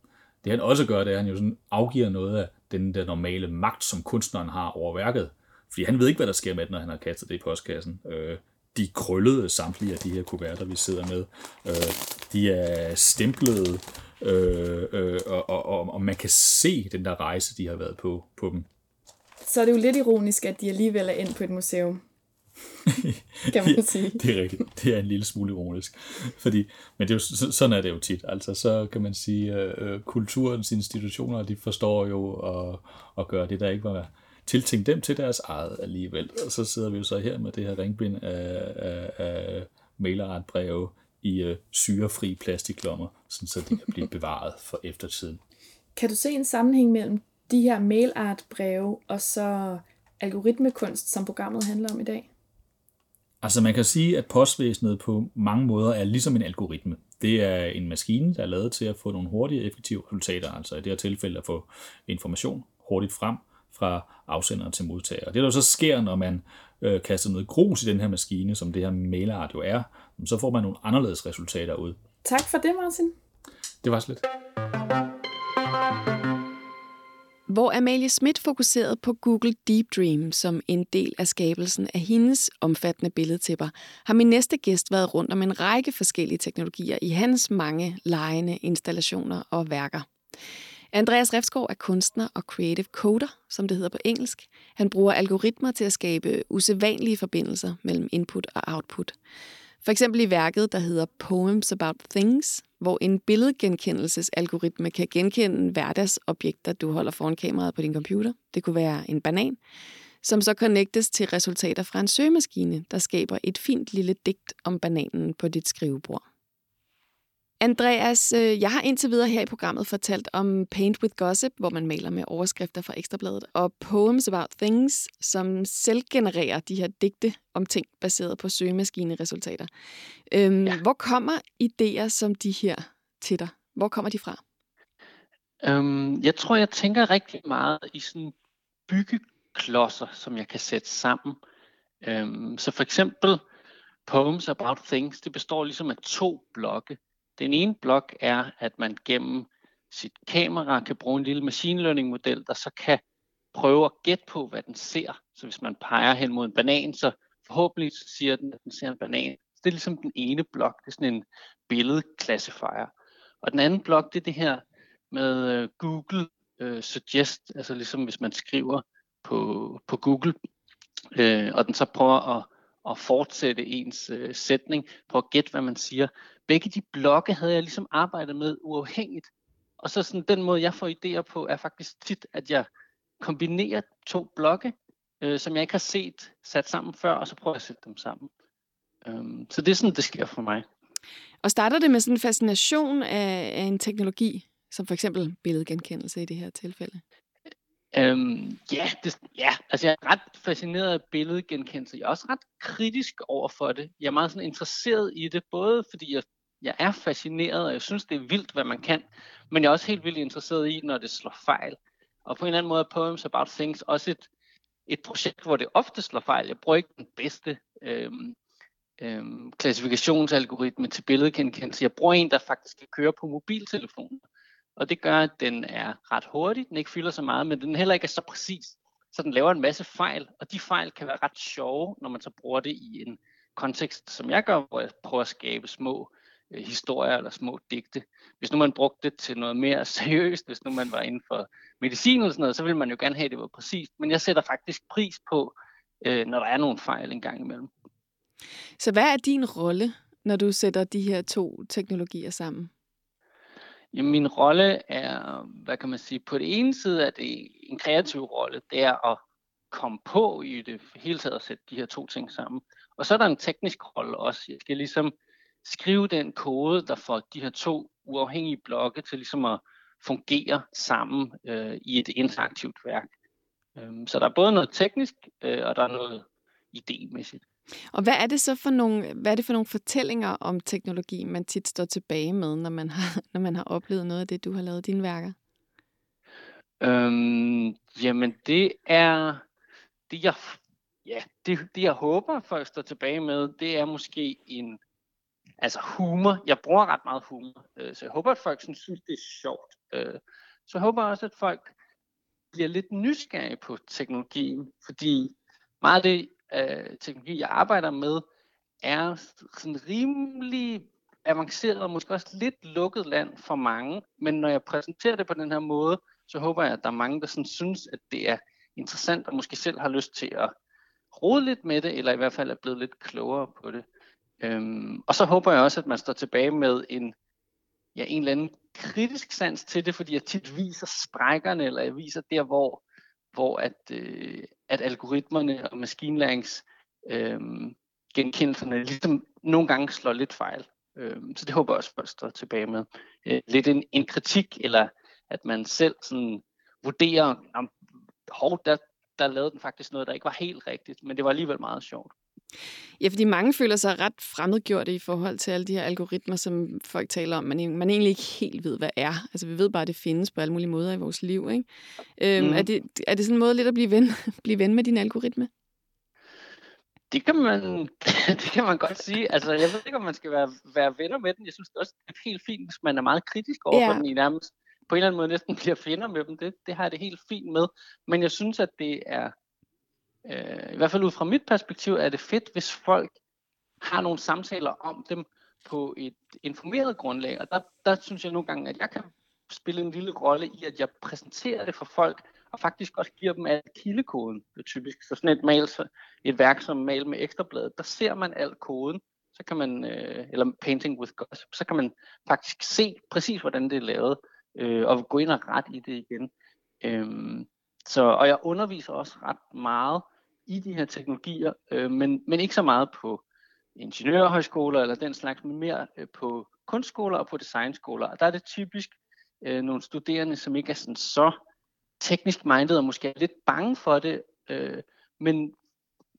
Det han også gør, det er, at han jo sådan afgiver noget af den der normale magt, som kunstneren har over værket. Fordi han ved ikke, hvad der sker med det, når han har kastet det i postkassen. Øh, de krøllede samtlige af de her kuverter, vi sidder med. Øh, de er stemplede, øh, øh, og, og, og man kan se den der rejse, de har været på på dem. Så er det jo lidt ironisk, at de alligevel er ind på et museum. kan man sige. det er rigtigt. Det er en lille smule ironisk. Fordi, men det er jo, sådan er det jo tit. Altså, så kan man sige, at øh, kulturens institutioner, de forstår jo at, at gøre det, der ikke var tiltænkt dem til deres eget alligevel. Og så sidder vi jo så her med det her ringbind af, af, af mailerartbreve i øh, syrefri plastiklommer, sådan så det kan blive bevaret for eftertiden. Kan du se en sammenhæng mellem de her mailartbreve og så algoritmekunst, som programmet handler om i dag? Altså man kan sige, at postvæsenet på mange måder er ligesom en algoritme. Det er en maskine, der er lavet til at få nogle hurtige effektive resultater, altså i det her tilfælde at få information hurtigt frem fra afsender til modtager. Det der så sker, når man øh, kaster noget grus i den her maskine, som det her mailart jo er, så får man nogle anderledes resultater ud. Tak for det, Martin. Det var slet hvor Amalie Schmidt fokuserede på Google Deep Dream som en del af skabelsen af hendes omfattende billedtæpper, har min næste gæst været rundt om en række forskellige teknologier i hans mange lejende installationer og værker. Andreas Refsgaard er kunstner og creative coder, som det hedder på engelsk. Han bruger algoritmer til at skabe usædvanlige forbindelser mellem input og output. For eksempel i værket, der hedder Poems About Things, hvor en billedgenkendelsesalgoritme kan genkende hverdagsobjekter, du holder foran kameraet på din computer. Det kunne være en banan, som så connectes til resultater fra en søgemaskine, der skaber et fint lille digt om bananen på dit skrivebord. Andreas, øh, jeg har indtil videre her i programmet fortalt om Paint with Gossip, hvor man maler med overskrifter fra Ekstrabladet, og Poems About Things, som selv genererer de her digte om ting baseret på søgemaskineresultater. Øhm, ja. Hvor kommer idéer som de her til dig? Hvor kommer de fra? Øhm, jeg tror, jeg tænker rigtig meget i sådan byggeklodser, som jeg kan sætte sammen. Øhm, så for eksempel Poems About Things, det består ligesom af to blokke. Den ene blok er, at man gennem sit kamera kan bruge en lille machine learning model, der så kan prøve at gætte på, hvad den ser. Så hvis man peger hen mod en banan, så forhåbentlig så siger den, at den ser en banan. Så det er ligesom den ene blok, det er sådan en billedklassifier. Og den anden blok, det er det her med øh, Google øh, Suggest, altså ligesom hvis man skriver på, på Google, øh, og den så prøver at, at fortsætte ens øh, sætning, på at gætte, hvad man siger, begge de blokke havde jeg ligesom arbejdet med uafhængigt. Og så sådan den måde, jeg får idéer på, er faktisk tit, at jeg kombinerer to blokke, øh, som jeg ikke har set sat sammen før, og så prøver jeg at sætte dem sammen. Øhm, så det er sådan, det sker for mig. Og starter det med sådan en fascination af, af en teknologi, som for eksempel billedgenkendelse i det her tilfælde? Øhm, ja, det, ja, altså jeg er ret fascineret af billedgenkendelse. Jeg er også ret kritisk over for det. Jeg er meget sådan interesseret i det, både fordi jeg jeg er fascineret, og jeg synes, det er vildt, hvad man kan, men jeg er også helt vildt interesseret i, når det slår fejl. Og på en eller anden måde er Poems About Things også et, et projekt, hvor det ofte slår fejl. Jeg bruger ikke den bedste øhm, øhm, klassifikationsalgoritme til billedgenkendelse. Jeg bruger en, der faktisk kan køre på mobiltelefonen. Og det gør, at den er ret hurtig, den ikke fylder så meget, men den heller ikke er så præcis. Så den laver en masse fejl, og de fejl kan være ret sjove, når man så bruger det i en kontekst, som jeg gør, hvor jeg prøver at skabe små øh, historier eller små digte. Hvis nu man brugte det til noget mere seriøst, hvis nu man var inden for medicin eller sådan noget, så ville man jo gerne have, at det var præcist. Men jeg sætter faktisk pris på, øh, når der er nogle fejl en gang imellem. Så hvad er din rolle, når du sætter de her to teknologier sammen? Jamen, min rolle er, hvad kan man sige, på det ene side er det en kreativ rolle, det er at komme på i det hele taget at sætte de her to ting sammen. Og så er der en teknisk rolle også. Jeg skal ligesom skrive den kode, der får de her to uafhængige blokke til ligesom at fungere sammen øh, i et interaktivt værk. Øhm, så der er både noget teknisk, øh, og der er noget idémæssigt. Og hvad er det så for nogle, hvad er det for nogle fortællinger om teknologi, man tit står tilbage med, når man har, når man har oplevet noget af det, du har lavet dine værker? Øhm, jamen det er det jeg, ja, det, det jeg håber folk står tilbage med, det er måske en altså humor. Jeg bruger ret meget humor, øh, så jeg håber, at folk synes, det er sjovt. Øh, så jeg håber også, at folk bliver lidt nysgerrige på teknologien, fordi meget af det øh, teknologi, jeg arbejder med, er sådan rimelig avanceret og måske også lidt lukket land for mange. Men når jeg præsenterer det på den her måde, så håber jeg, at der er mange, der sådan synes, at det er interessant og måske selv har lyst til at rode lidt med det, eller i hvert fald er blevet lidt klogere på det. Øhm, og så håber jeg også, at man står tilbage med en, ja, en eller anden kritisk sans til det, fordi jeg tit viser sprækkerne, eller jeg viser der, hvor, hvor at, øh, at algoritmerne og maskinlærings øh, genkendelserne ligesom nogle gange slår lidt fejl. Øh, så det håber jeg også, at folk står tilbage med. Øh, lidt en, en kritik, eller at man selv sådan vurderer, om hov, der, der lavede den faktisk noget, der ikke var helt rigtigt, men det var alligevel meget sjovt. Ja, fordi mange føler sig ret fremmedgjorte i forhold til alle de her algoritmer, som folk taler om, man, man egentlig ikke helt ved, hvad er. Altså, vi ved bare, at det findes på alle mulige måder i vores liv, ikke? Øhm, mm. er, det, er det sådan en måde lidt at blive ven, blive ven med din algoritme? Det kan man, det kan man godt sige. Altså, jeg ved ikke, om man skal være, være venner med den. Jeg synes det også, det er helt fint, hvis man er meget kritisk over ja. for den i nærmest på en eller anden måde næsten bliver fjender med dem. Det, det har jeg det helt fint med. Men jeg synes, at det er øh, i hvert fald ud fra mit perspektiv, er det fedt, hvis folk har nogle samtaler om dem på et informeret grundlag. Og der, der synes jeg nogle gange, at jeg kan spille en lille rolle i, at jeg præsenterer det for folk, og faktisk også giver dem al kildekoden, det er typisk. Så sådan et, så et værk som Mal med ekstrabladet, der ser man al koden, så kan man, øh, eller Painting with Gossip, så kan man faktisk se præcis, hvordan det er lavet, øh, og gå ind og ret i det igen. Øhm, så, og jeg underviser også ret meget i de her teknologier, øh, men, men ikke så meget på ingeniørhøjskoler eller den slags, men mere øh, på kunstskoler og på designskoler. Og der er det typisk øh, nogle studerende, som ikke er sådan så teknisk minded og måske er lidt bange for det, øh, men,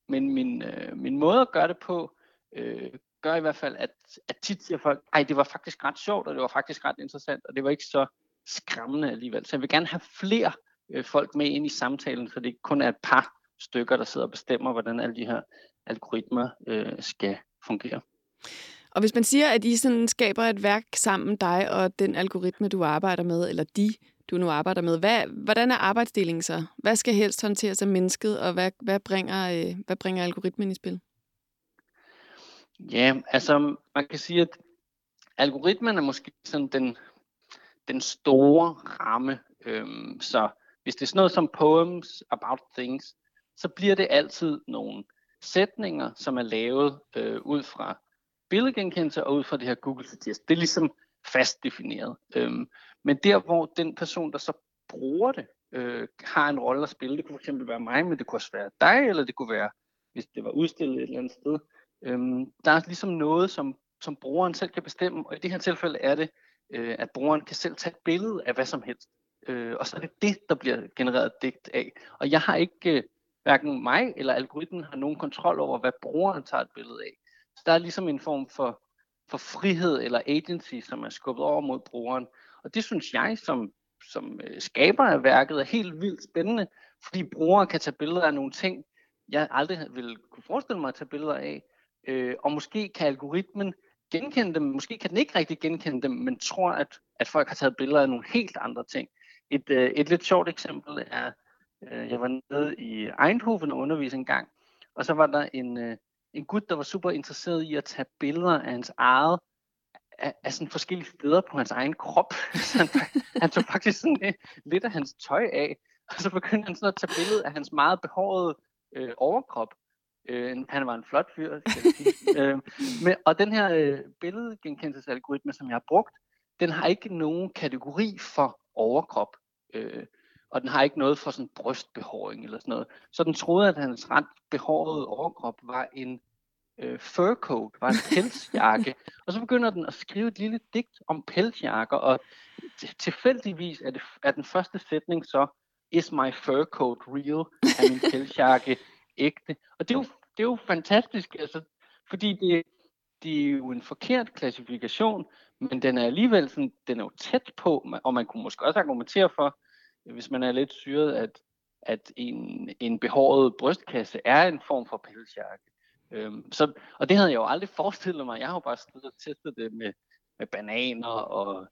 men min, øh, min måde at gøre det på, øh, gør i hvert fald, at, at tit siger folk, ej, det var faktisk ret sjovt, og det var faktisk ret interessant, og det var ikke så skræmmende alligevel. Så jeg vil gerne have flere øh, folk med ind i samtalen, så det ikke kun er et par stykker, der sidder og bestemmer, hvordan alle de her algoritmer øh, skal fungere. Og hvis man siger, at I sådan skaber et værk sammen, dig og den algoritme, du arbejder med, eller de, du nu arbejder med, hvad, hvordan er arbejdsdelingen så? Hvad skal helst håndteres af mennesket, og hvad, hvad, bringer, øh, hvad bringer algoritmen i spil? Ja, altså man kan sige, at algoritmen er måske sådan den, den store ramme. Øhm, så hvis det er sådan noget som poems about things, så bliver det altid nogle sætninger, som er lavet øh, ud fra billedgenkendelse og ud fra det her Google Suggest. Det er ligesom fast defineret. Øhm, men der, hvor den person, der så bruger det, øh, har en rolle at spille, det kunne fx være mig, men det kunne også være dig, eller det kunne være, hvis det var udstillet et eller andet sted. Øhm, der er ligesom noget, som, som brugeren selv kan bestemme, og i det her tilfælde er det, øh, at brugeren kan selv tage et billede af hvad som helst. Øh, og så er det det, der bliver genereret digt af. Og jeg har ikke, øh, hverken mig eller algoritmen har nogen kontrol over, hvad brugeren tager et billede af. Så der er ligesom en form for, for frihed eller agency, som er skubbet over mod brugeren. Og det synes jeg som, som øh, skaber af værket er helt vildt spændende, fordi brugere kan tage billeder af nogle ting, jeg aldrig ville kunne forestille mig at tage billeder af. Øh, og måske kan algoritmen genkende dem, måske kan den ikke rigtig genkende dem, men tror, at, at folk har taget billeder af nogle helt andre ting. Et, øh, et lidt sjovt eksempel er, øh, jeg var nede i Eindhoven og undervise en gang, og så var der en, øh, en gut, der var super interesseret i at tage billeder af hans eget, af, af sådan forskellige steder på hans egen krop. så han, han tog faktisk sådan lidt, lidt af hans tøj af, og så begyndte han sådan at tage billeder af hans meget behårede øh, overkrop. Øh, han var en flot fyr. øh, men, og den her øh, billedgenkendelsesalgoritme, som jeg har brugt, den har ikke nogen kategori for overkrop. Øh, og den har ikke noget for sådan brystbehåring eller sådan noget. Så den troede, at hans ret behårede overkrop var en øh, fur coat, var en pelsjakke. og så begynder den at skrive et lille digt om pelsjakker, og tilfældigvis er, det, er den første sætning så, is my fur coat real? Er min pelsjakke ægte? Og det er jo, det er jo fantastisk, altså, fordi det, det er jo en forkert klassifikation, men den er alligevel sådan, den er jo tæt på, og man kunne måske også argumentere for, hvis man er lidt syret, at, at en, en behåret brystkasse er en form for pelsjakke. Øhm, så, og det havde jeg jo aldrig forestillet mig. Jeg har jo bare stået og testet det med, med bananer og,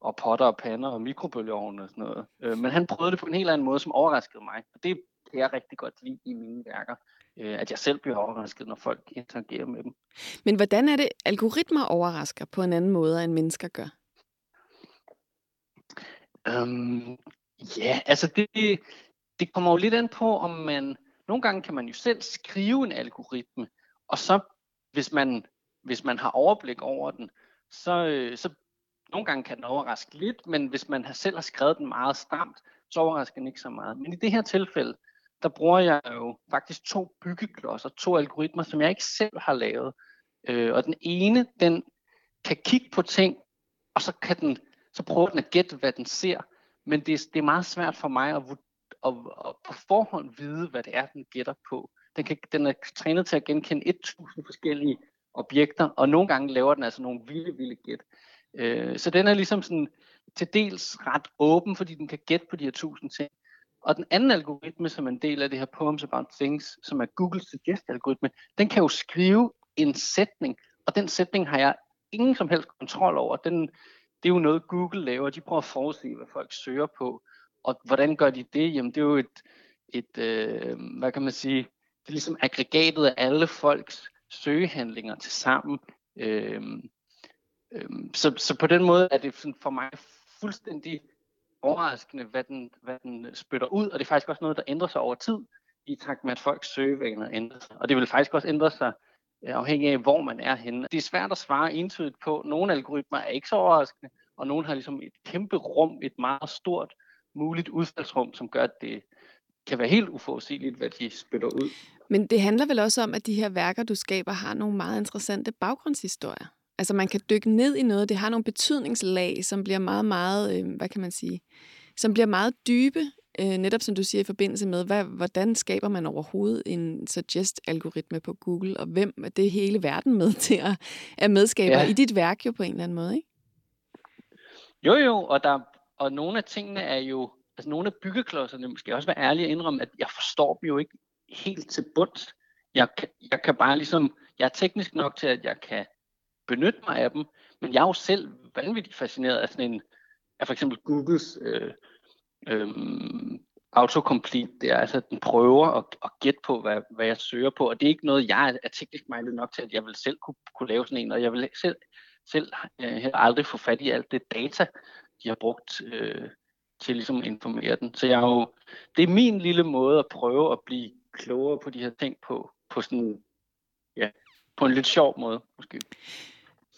og potter og pander og mikrobølgeovn og sådan noget. Øh, men han prøvede det på en helt anden måde, som overraskede mig. Og det kan jeg rigtig godt lide i mine værker. Øh, at jeg selv bliver overrasket, når folk interagerer med dem. Men hvordan er det, algoritmer overrasker på en anden måde, end mennesker gør? Øhm, Ja, altså det, det kommer jo lidt an på, om man... Nogle gange kan man jo selv skrive en algoritme, og så hvis man, hvis man har overblik over den, så, øh, så nogle gange kan den overraske lidt, men hvis man har selv har skrevet den meget stramt, så overrasker den ikke så meget. Men i det her tilfælde, der bruger jeg jo faktisk to byggeklodser, to algoritmer, som jeg ikke selv har lavet. Øh, og den ene, den kan kigge på ting, og så kan den, så prøver den at gætte, hvad den ser. Men det, det er meget svært for mig at, at, at på forhånd vide, hvad det er, den gætter på. Den, kan, den er trænet til at genkende 1000 forskellige objekter, og nogle gange laver den altså nogle vilde, vilde gæt. Øh, så den er ligesom sådan til dels ret åben, fordi den kan gætte på de her 1000 ting. Og den anden algoritme, som er en del af det her Poems About Things, som er Google Suggest algoritme, den kan jo skrive en sætning, og den sætning har jeg ingen som helst kontrol over. Den, det er jo noget, Google laver. De prøver at forudse, hvad folk søger på. Og hvordan gør de det? Jamen, det er jo et, et øh, hvad kan man sige, det er ligesom aggregatet af alle folks søgehandlinger til sammen. Øh, øh, så, så på den måde er det for mig fuldstændig overraskende, hvad den, hvad den spytter ud, og det er faktisk også noget, der ændrer sig over tid, i takt med, at folks søgevaner ændrer sig. Og det vil faktisk også ændre sig Øh, afhængig af, hvor man er henne. Det er svært at svare entydigt på. Nogle algoritmer er ikke så overraskende, og nogle har ligesom et kæmpe rum, et meget stort muligt udfaldsrum, som gør, at det kan være helt uforudsigeligt, hvad de spytter ud. Men det handler vel også om, at de her værker, du skaber, har nogle meget interessante baggrundshistorier. Altså man kan dykke ned i noget, det har nogle betydningslag, som bliver meget, meget, øh, hvad kan man sige, som bliver meget dybe, øh, netop som du siger i forbindelse med, hvad, hvordan skaber man overhovedet en suggest-algoritme på Google, og hvem er det hele verden med til at, at medskaber ja. i dit værk jo på en eller anden måde, ikke? Jo, jo, og, der, og nogle af tingene er jo, altså nogle af byggeklodserne, måske også være ærlig at indrømme, at jeg forstår dem jo ikke helt til bunds. Jeg, jeg kan bare ligesom, jeg er teknisk nok til, at jeg kan benytte mig af dem, men jeg er jo selv vanvittigt fascineret af sådan en, af for eksempel Googles øh, Øhm, autocomplete der, altså den prøver at, at gætte på, hvad, hvad jeg søger på, og det er ikke noget, jeg er, teknisk minded nok til, at jeg vil selv kunne, kunne lave sådan en, og jeg vil selv, selv øh, aldrig få fat i alt det data, de har brugt øh, til ligesom at informere den. Så jeg er jo, det er min lille måde at prøve at blive klogere på de her ting på, på sådan, ja, på en lidt sjov måde, måske.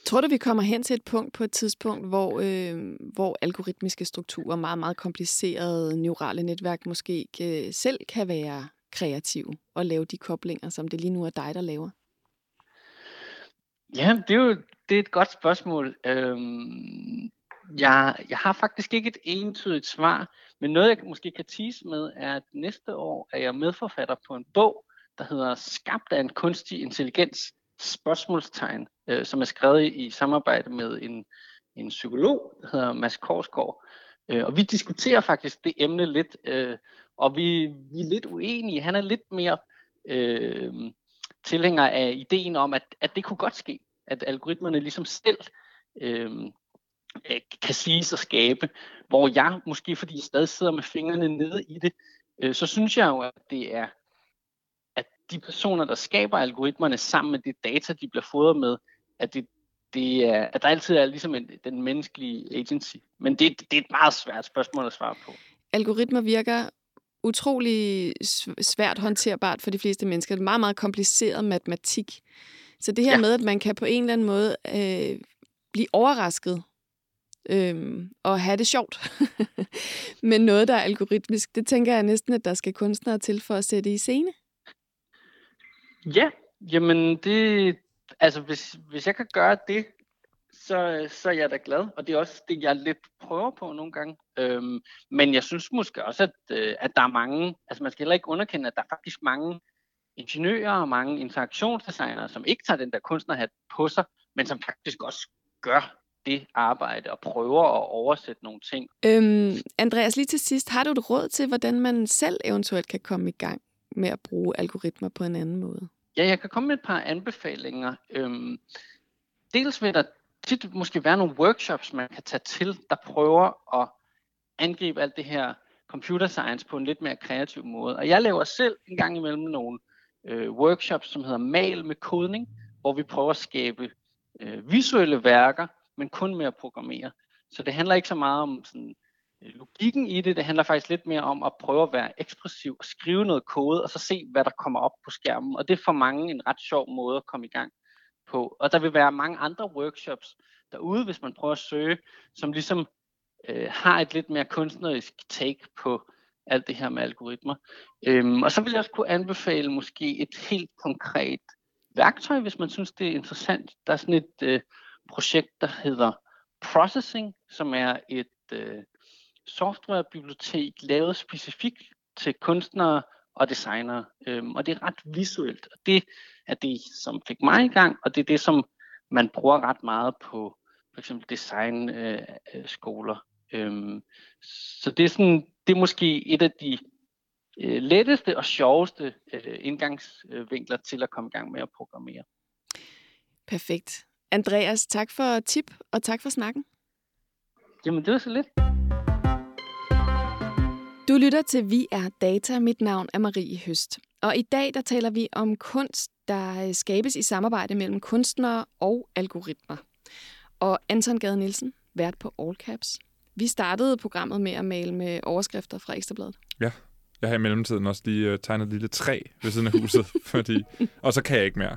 Tror du, vi kommer hen til et punkt på et tidspunkt, hvor, øh, hvor algoritmiske strukturer, meget, meget komplicerede neurale netværk, måske ikke selv kan være kreative og lave de koblinger, som det lige nu er dig, der laver? Ja, det er jo det er et godt spørgsmål. Øhm, jeg, jeg har faktisk ikke et entydigt svar, men noget jeg måske kan tease med, er at næste år er jeg medforfatter på en bog, der hedder Skabt af en kunstig intelligens, spørgsmålstegn, øh, som er skrevet i, samarbejde med en, en psykolog, der hedder Mads Korsgaard. Øh, og vi diskuterer faktisk det emne lidt, øh, og vi, vi er lidt uenige. Han er lidt mere øh, tilhænger af ideen om, at, at det kunne godt ske, at algoritmerne ligesom selv øh, øh kan sige og skabe, hvor jeg måske, fordi jeg stadig sidder med fingrene nede i det, øh, så synes jeg jo, at det er de personer, der skaber algoritmerne sammen med det data, de bliver fodret med, at, det, det er, at der altid er ligesom en, den menneskelige agency. Men det, det er et meget svært spørgsmål at svare på. Algoritmer virker utrolig svært håndterbart for de fleste mennesker. Det er meget, meget kompliceret matematik. Så det her ja. med, at man kan på en eller anden måde øh, blive overrasket øh, og have det sjovt med noget, der er algoritmisk, det tænker jeg næsten, at der skal kunstnere til for at sætte i scene. Ja, jamen det, altså hvis, hvis jeg kan gøre det, så, så er jeg da glad, og det er også det, jeg lidt prøver på nogle gange. Øhm, men jeg synes måske også, at, øh, at der er mange, altså man skal heller ikke underkende, at der er faktisk mange ingeniører og mange interaktionsdesignere, som ikke tager den der kunstnerhat på sig, men som faktisk også gør det arbejde og prøver at oversætte nogle ting. Øhm, Andreas, lige til sidst, har du et råd til, hvordan man selv eventuelt kan komme i gang med at bruge algoritmer på en anden måde? Ja, jeg kan komme med et par anbefalinger. Øhm, dels vil der tit måske være nogle workshops, man kan tage til, der prøver at angribe alt det her computer science på en lidt mere kreativ måde. Og jeg laver selv en gang imellem nogle øh, workshops, som hedder Mal med kodning, hvor vi prøver at skabe øh, visuelle værker, men kun med at programmere. Så det handler ikke så meget om sådan, Øh, logikken i det, det handler faktisk lidt mere om at prøve at være ekspressiv og skrive noget kode, og så se, hvad der kommer op på skærmen. Og det er for mange en ret sjov måde at komme i gang på. Og der vil være mange andre workshops derude, hvis man prøver at søge, som ligesom øh, har et lidt mere kunstnerisk take på alt det her med algoritmer. Øhm, og så vil jeg også kunne anbefale måske et helt konkret værktøj, hvis man synes, det er interessant. Der er sådan et øh, projekt, der hedder Processing, som er et øh, softwarebibliotek lavet specifikt til kunstnere og designere. Øhm, og det er ret visuelt. Og det er det, som fik mig i gang, og det er det, som man bruger ret meget på for eksempel designskoler. Øh, øhm, så det er, sådan, det er måske et af de øh, letteste og sjoveste øh, indgangsvinkler til at komme i gang med at programmere. Perfekt. Andreas, tak for tip, og tak for snakken. Jamen, det var så lidt. Du lytter til Vi er Data. Mit navn er Marie Høst. Og i dag der taler vi om kunst, der øh, skabes i samarbejde mellem kunstnere og algoritmer. Og Anton Gade Nielsen, vært på All Caps. Vi startede programmet med at male med overskrifter fra Ekstrabladet. Jeg har i mellemtiden også lige uh, tegnet et lille træ ved siden af huset, fordi... Og så kan jeg ikke mere.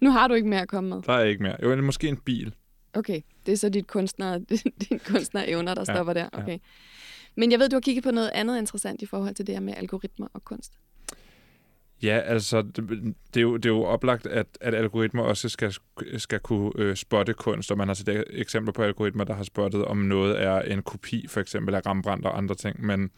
Nu har du ikke mere at komme med. Der er ikke mere. Jo, måske en bil. Okay, det er så dit kunstner, din kunstnerevner, der Ja, stopper der. ja. Men jeg ved, du har kigget på noget andet interessant i forhold til det her med algoritmer og kunst. Ja, altså, det, det, er, jo, det er jo oplagt, at, at algoritmer også skal, skal kunne øh, spotte kunst, og man har set eksempler på algoritmer, der har spottet, om noget er en kopi, for eksempel af Rembrandt og andre ting, men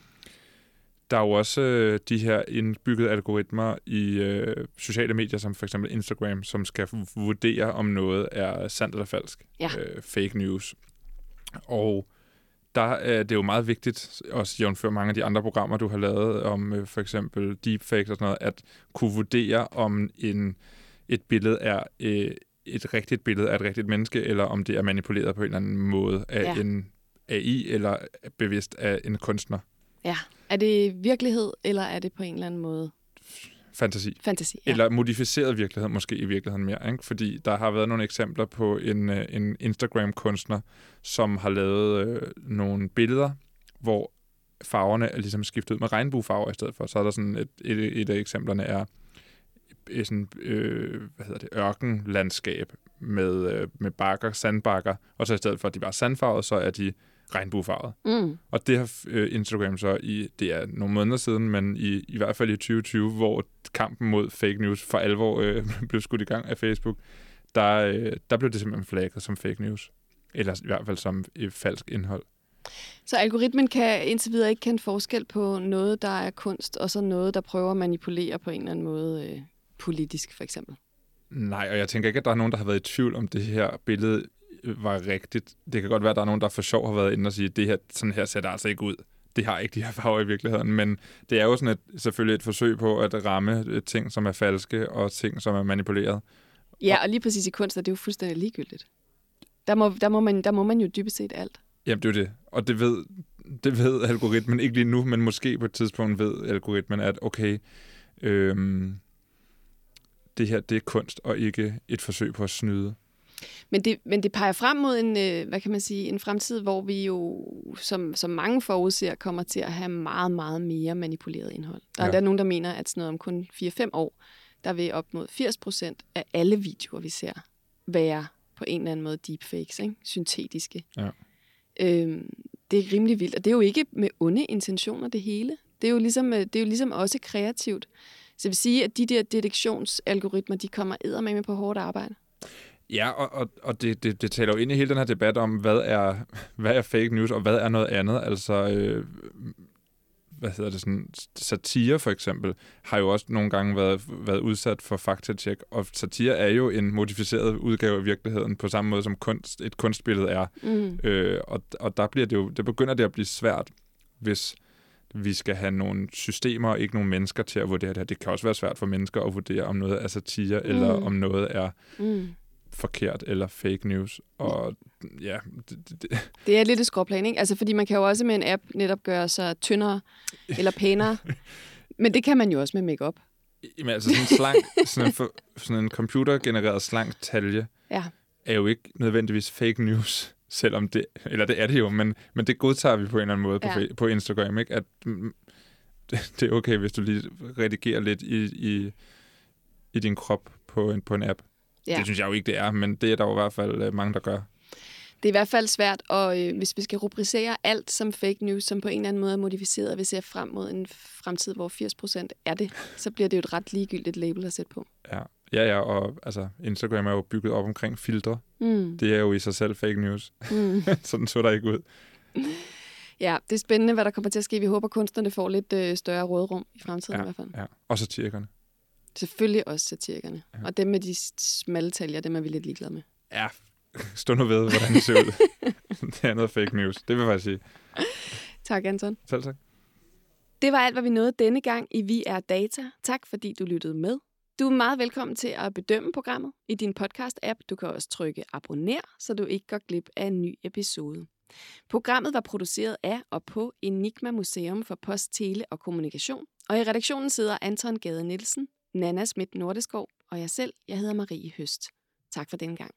der er jo også øh, de her indbyggede algoritmer i øh, sociale medier, som for eksempel Instagram, som skal vurdere, om noget er sandt eller falsk. Ja. Øh, fake news. Og der er det jo meget vigtigt, også jævnfør mange af de andre programmer, du har lavet om øh, for eksempel deepfakes og sådan noget, at kunne vurdere, om en, et billede er øh, et rigtigt billede af et rigtigt menneske, eller om det er manipuleret på en eller anden måde af Ja. en AI, eller bevidst af en kunstner. Ja. Er det virkelighed, eller er det på en eller anden måde Fantasi. fantasi? Ja. Eller modificeret virkelighed, måske i virkeligheden mere. Ikke? Fordi der har været nogle eksempler på en, øh, en Instagram-kunstner, som har lavet øh, nogle billeder, hvor farverne er ligesom skiftet ud med regnbuefarver i stedet for. Så er der sådan et, et, et af eksemplerne er sådan, øh, hvad hedder det, ørkenlandskab med, øh, med bakker, sandbakker, og så i stedet for, at de bare er sandfarvede, så er de regnbuefarvet. Mm. Og det har øh, Instagram så i, det er nogle måneder siden, men i, i hvert fald i 2020, hvor kampen mod fake news for alvor øh, blev skudt i gang af Facebook, der, øh, der blev det simpelthen flagget som fake news. Eller i hvert fald som et falsk indhold. Så algoritmen kan indtil videre ikke kende forskel på noget, der er kunst, og så noget, der prøver at manipulere på en eller anden måde øh, politisk, for eksempel. Nej, og jeg tænker ikke, at der er nogen, der har været i tvivl om det her billede øh, var rigtigt. Det kan godt være, at der er nogen, der for sjov har været inde og sige, det her, sådan her ser det altså ikke ud. Det har ikke de her farver i virkeligheden, men det er jo sådan et, selvfølgelig et forsøg på at ramme øh, ting, som er falske, og ting, som er manipuleret. Ja, og lige præcis i kunst er det jo fuldstændig ligegyldigt. Der må, der må, man, der må man jo dybest set alt. Jamen, det er det. Og det ved, det ved algoritmen ikke lige nu, men måske på et tidspunkt ved algoritmen, at okay, øhm, det her, det er kunst, og ikke et forsøg på at snyde. Men det, men det peger frem mod en, øh, hvad kan man sige, en fremtid, hvor vi jo, som, som mange forudser, kommer til at have meget, meget mere manipuleret indhold. Der er Ja. ja. der nogen, der mener, at sådan noget om kun 4-5 år, der vil op mod 80 procent af alle videoer, vi ser, være på en eller anden måde deepfakes, ikke? syntetiske. Ja. Øhm, det er rimelig vildt, og det er jo ikke med onde intentioner, det hele. Det er jo ligesom, øh, det er jo ligesom også kreativt. Så jeg vil sige, at de der detektionsalgoritmer, de kommer eddermame på hårdt arbejde. Ja, og, og, og det, det, det taler jo ind i hele den her debat om, hvad er, hvad er fake news, og hvad er noget andet. Altså, øh, hvad hedder det, sådan, satire for eksempel, har jo også nogle gange været, været udsat for faktatjek, og satire er jo en modificeret udgave af virkeligheden, på samme måde som kunst, et kunstbillede er. Mm. Øh, og, og der bliver det jo, det begynder det at blive svært, hvis vi skal have nogle systemer og ikke nogle mennesker til at vurdere det her. Det kan også være svært for mennesker at vurdere, om noget er satire, mm. eller om noget er Mm. Forkert eller fake news. Og ja, det, det, det, Det er lidt et skråplan, ikke? Altså, fordi man kan jo også med en app netop gøre sig tyndere eller pænere. Men det kan man jo også med makeup. jamen, altså sådan en, slank, sådan en, for, sådan en computergenereret slank talje Ja. er jo ikke nødvendigvis fake news, selvom det, eller det er det jo, men, men det godtager vi på en eller anden måde på, Ja. ja. på Instagram, ikke? At mm, det, det er okay, hvis du lige redigerer lidt i, i, i din krop på en, på en app. Ja. Ja. Det synes jeg jo ikke, det er, men det er der jo i hvert fald øh, mange, der gør. Det er i hvert fald svært, og øh, hvis vi skal rubricere alt som fake news, som på en eller anden måde er modificeret, og vi ser frem mod en fremtid, hvor 80% er det, så bliver det jo et ret ligegyldigt label at sætte på. Ja, ja, ja og altså, Instagram er jo bygget op omkring filtre. Mm. Det er jo i sig selv fake news. Mm. Sådan så der ikke ud. Ja, det er spændende, hvad der kommer til at ske. Vi håber, kunstnerne får lidt øh, større rådrum i fremtiden i hvert fald. Ja. Og satirikerne. Selvfølgelig også satirikerne. Ja. Og dem med de smalle taljer, dem er vi lidt ligeglade med. Ja, stå nu ved, hvordan det ser ud. det er noget fake news. Det vil jeg faktisk sige. Tak, Anton. Selv tak. Det var alt, hvad vi nåede denne gang i Vi er Data. Tak, fordi du lyttede med. Du er meget velkommen til at bedømme programmet i din podcast-app. Du kan også trykke abonner, så du ikke går glip af en ny episode. Programmet var produceret af og på Enigma Museum for Post, Tele og Kommunikation. Og i redaktionen sidder Anton Gade Nielsen, Nana Schmidt Nordeskov og jeg selv. Jeg hedder Marie Høst. Tak for denne gang.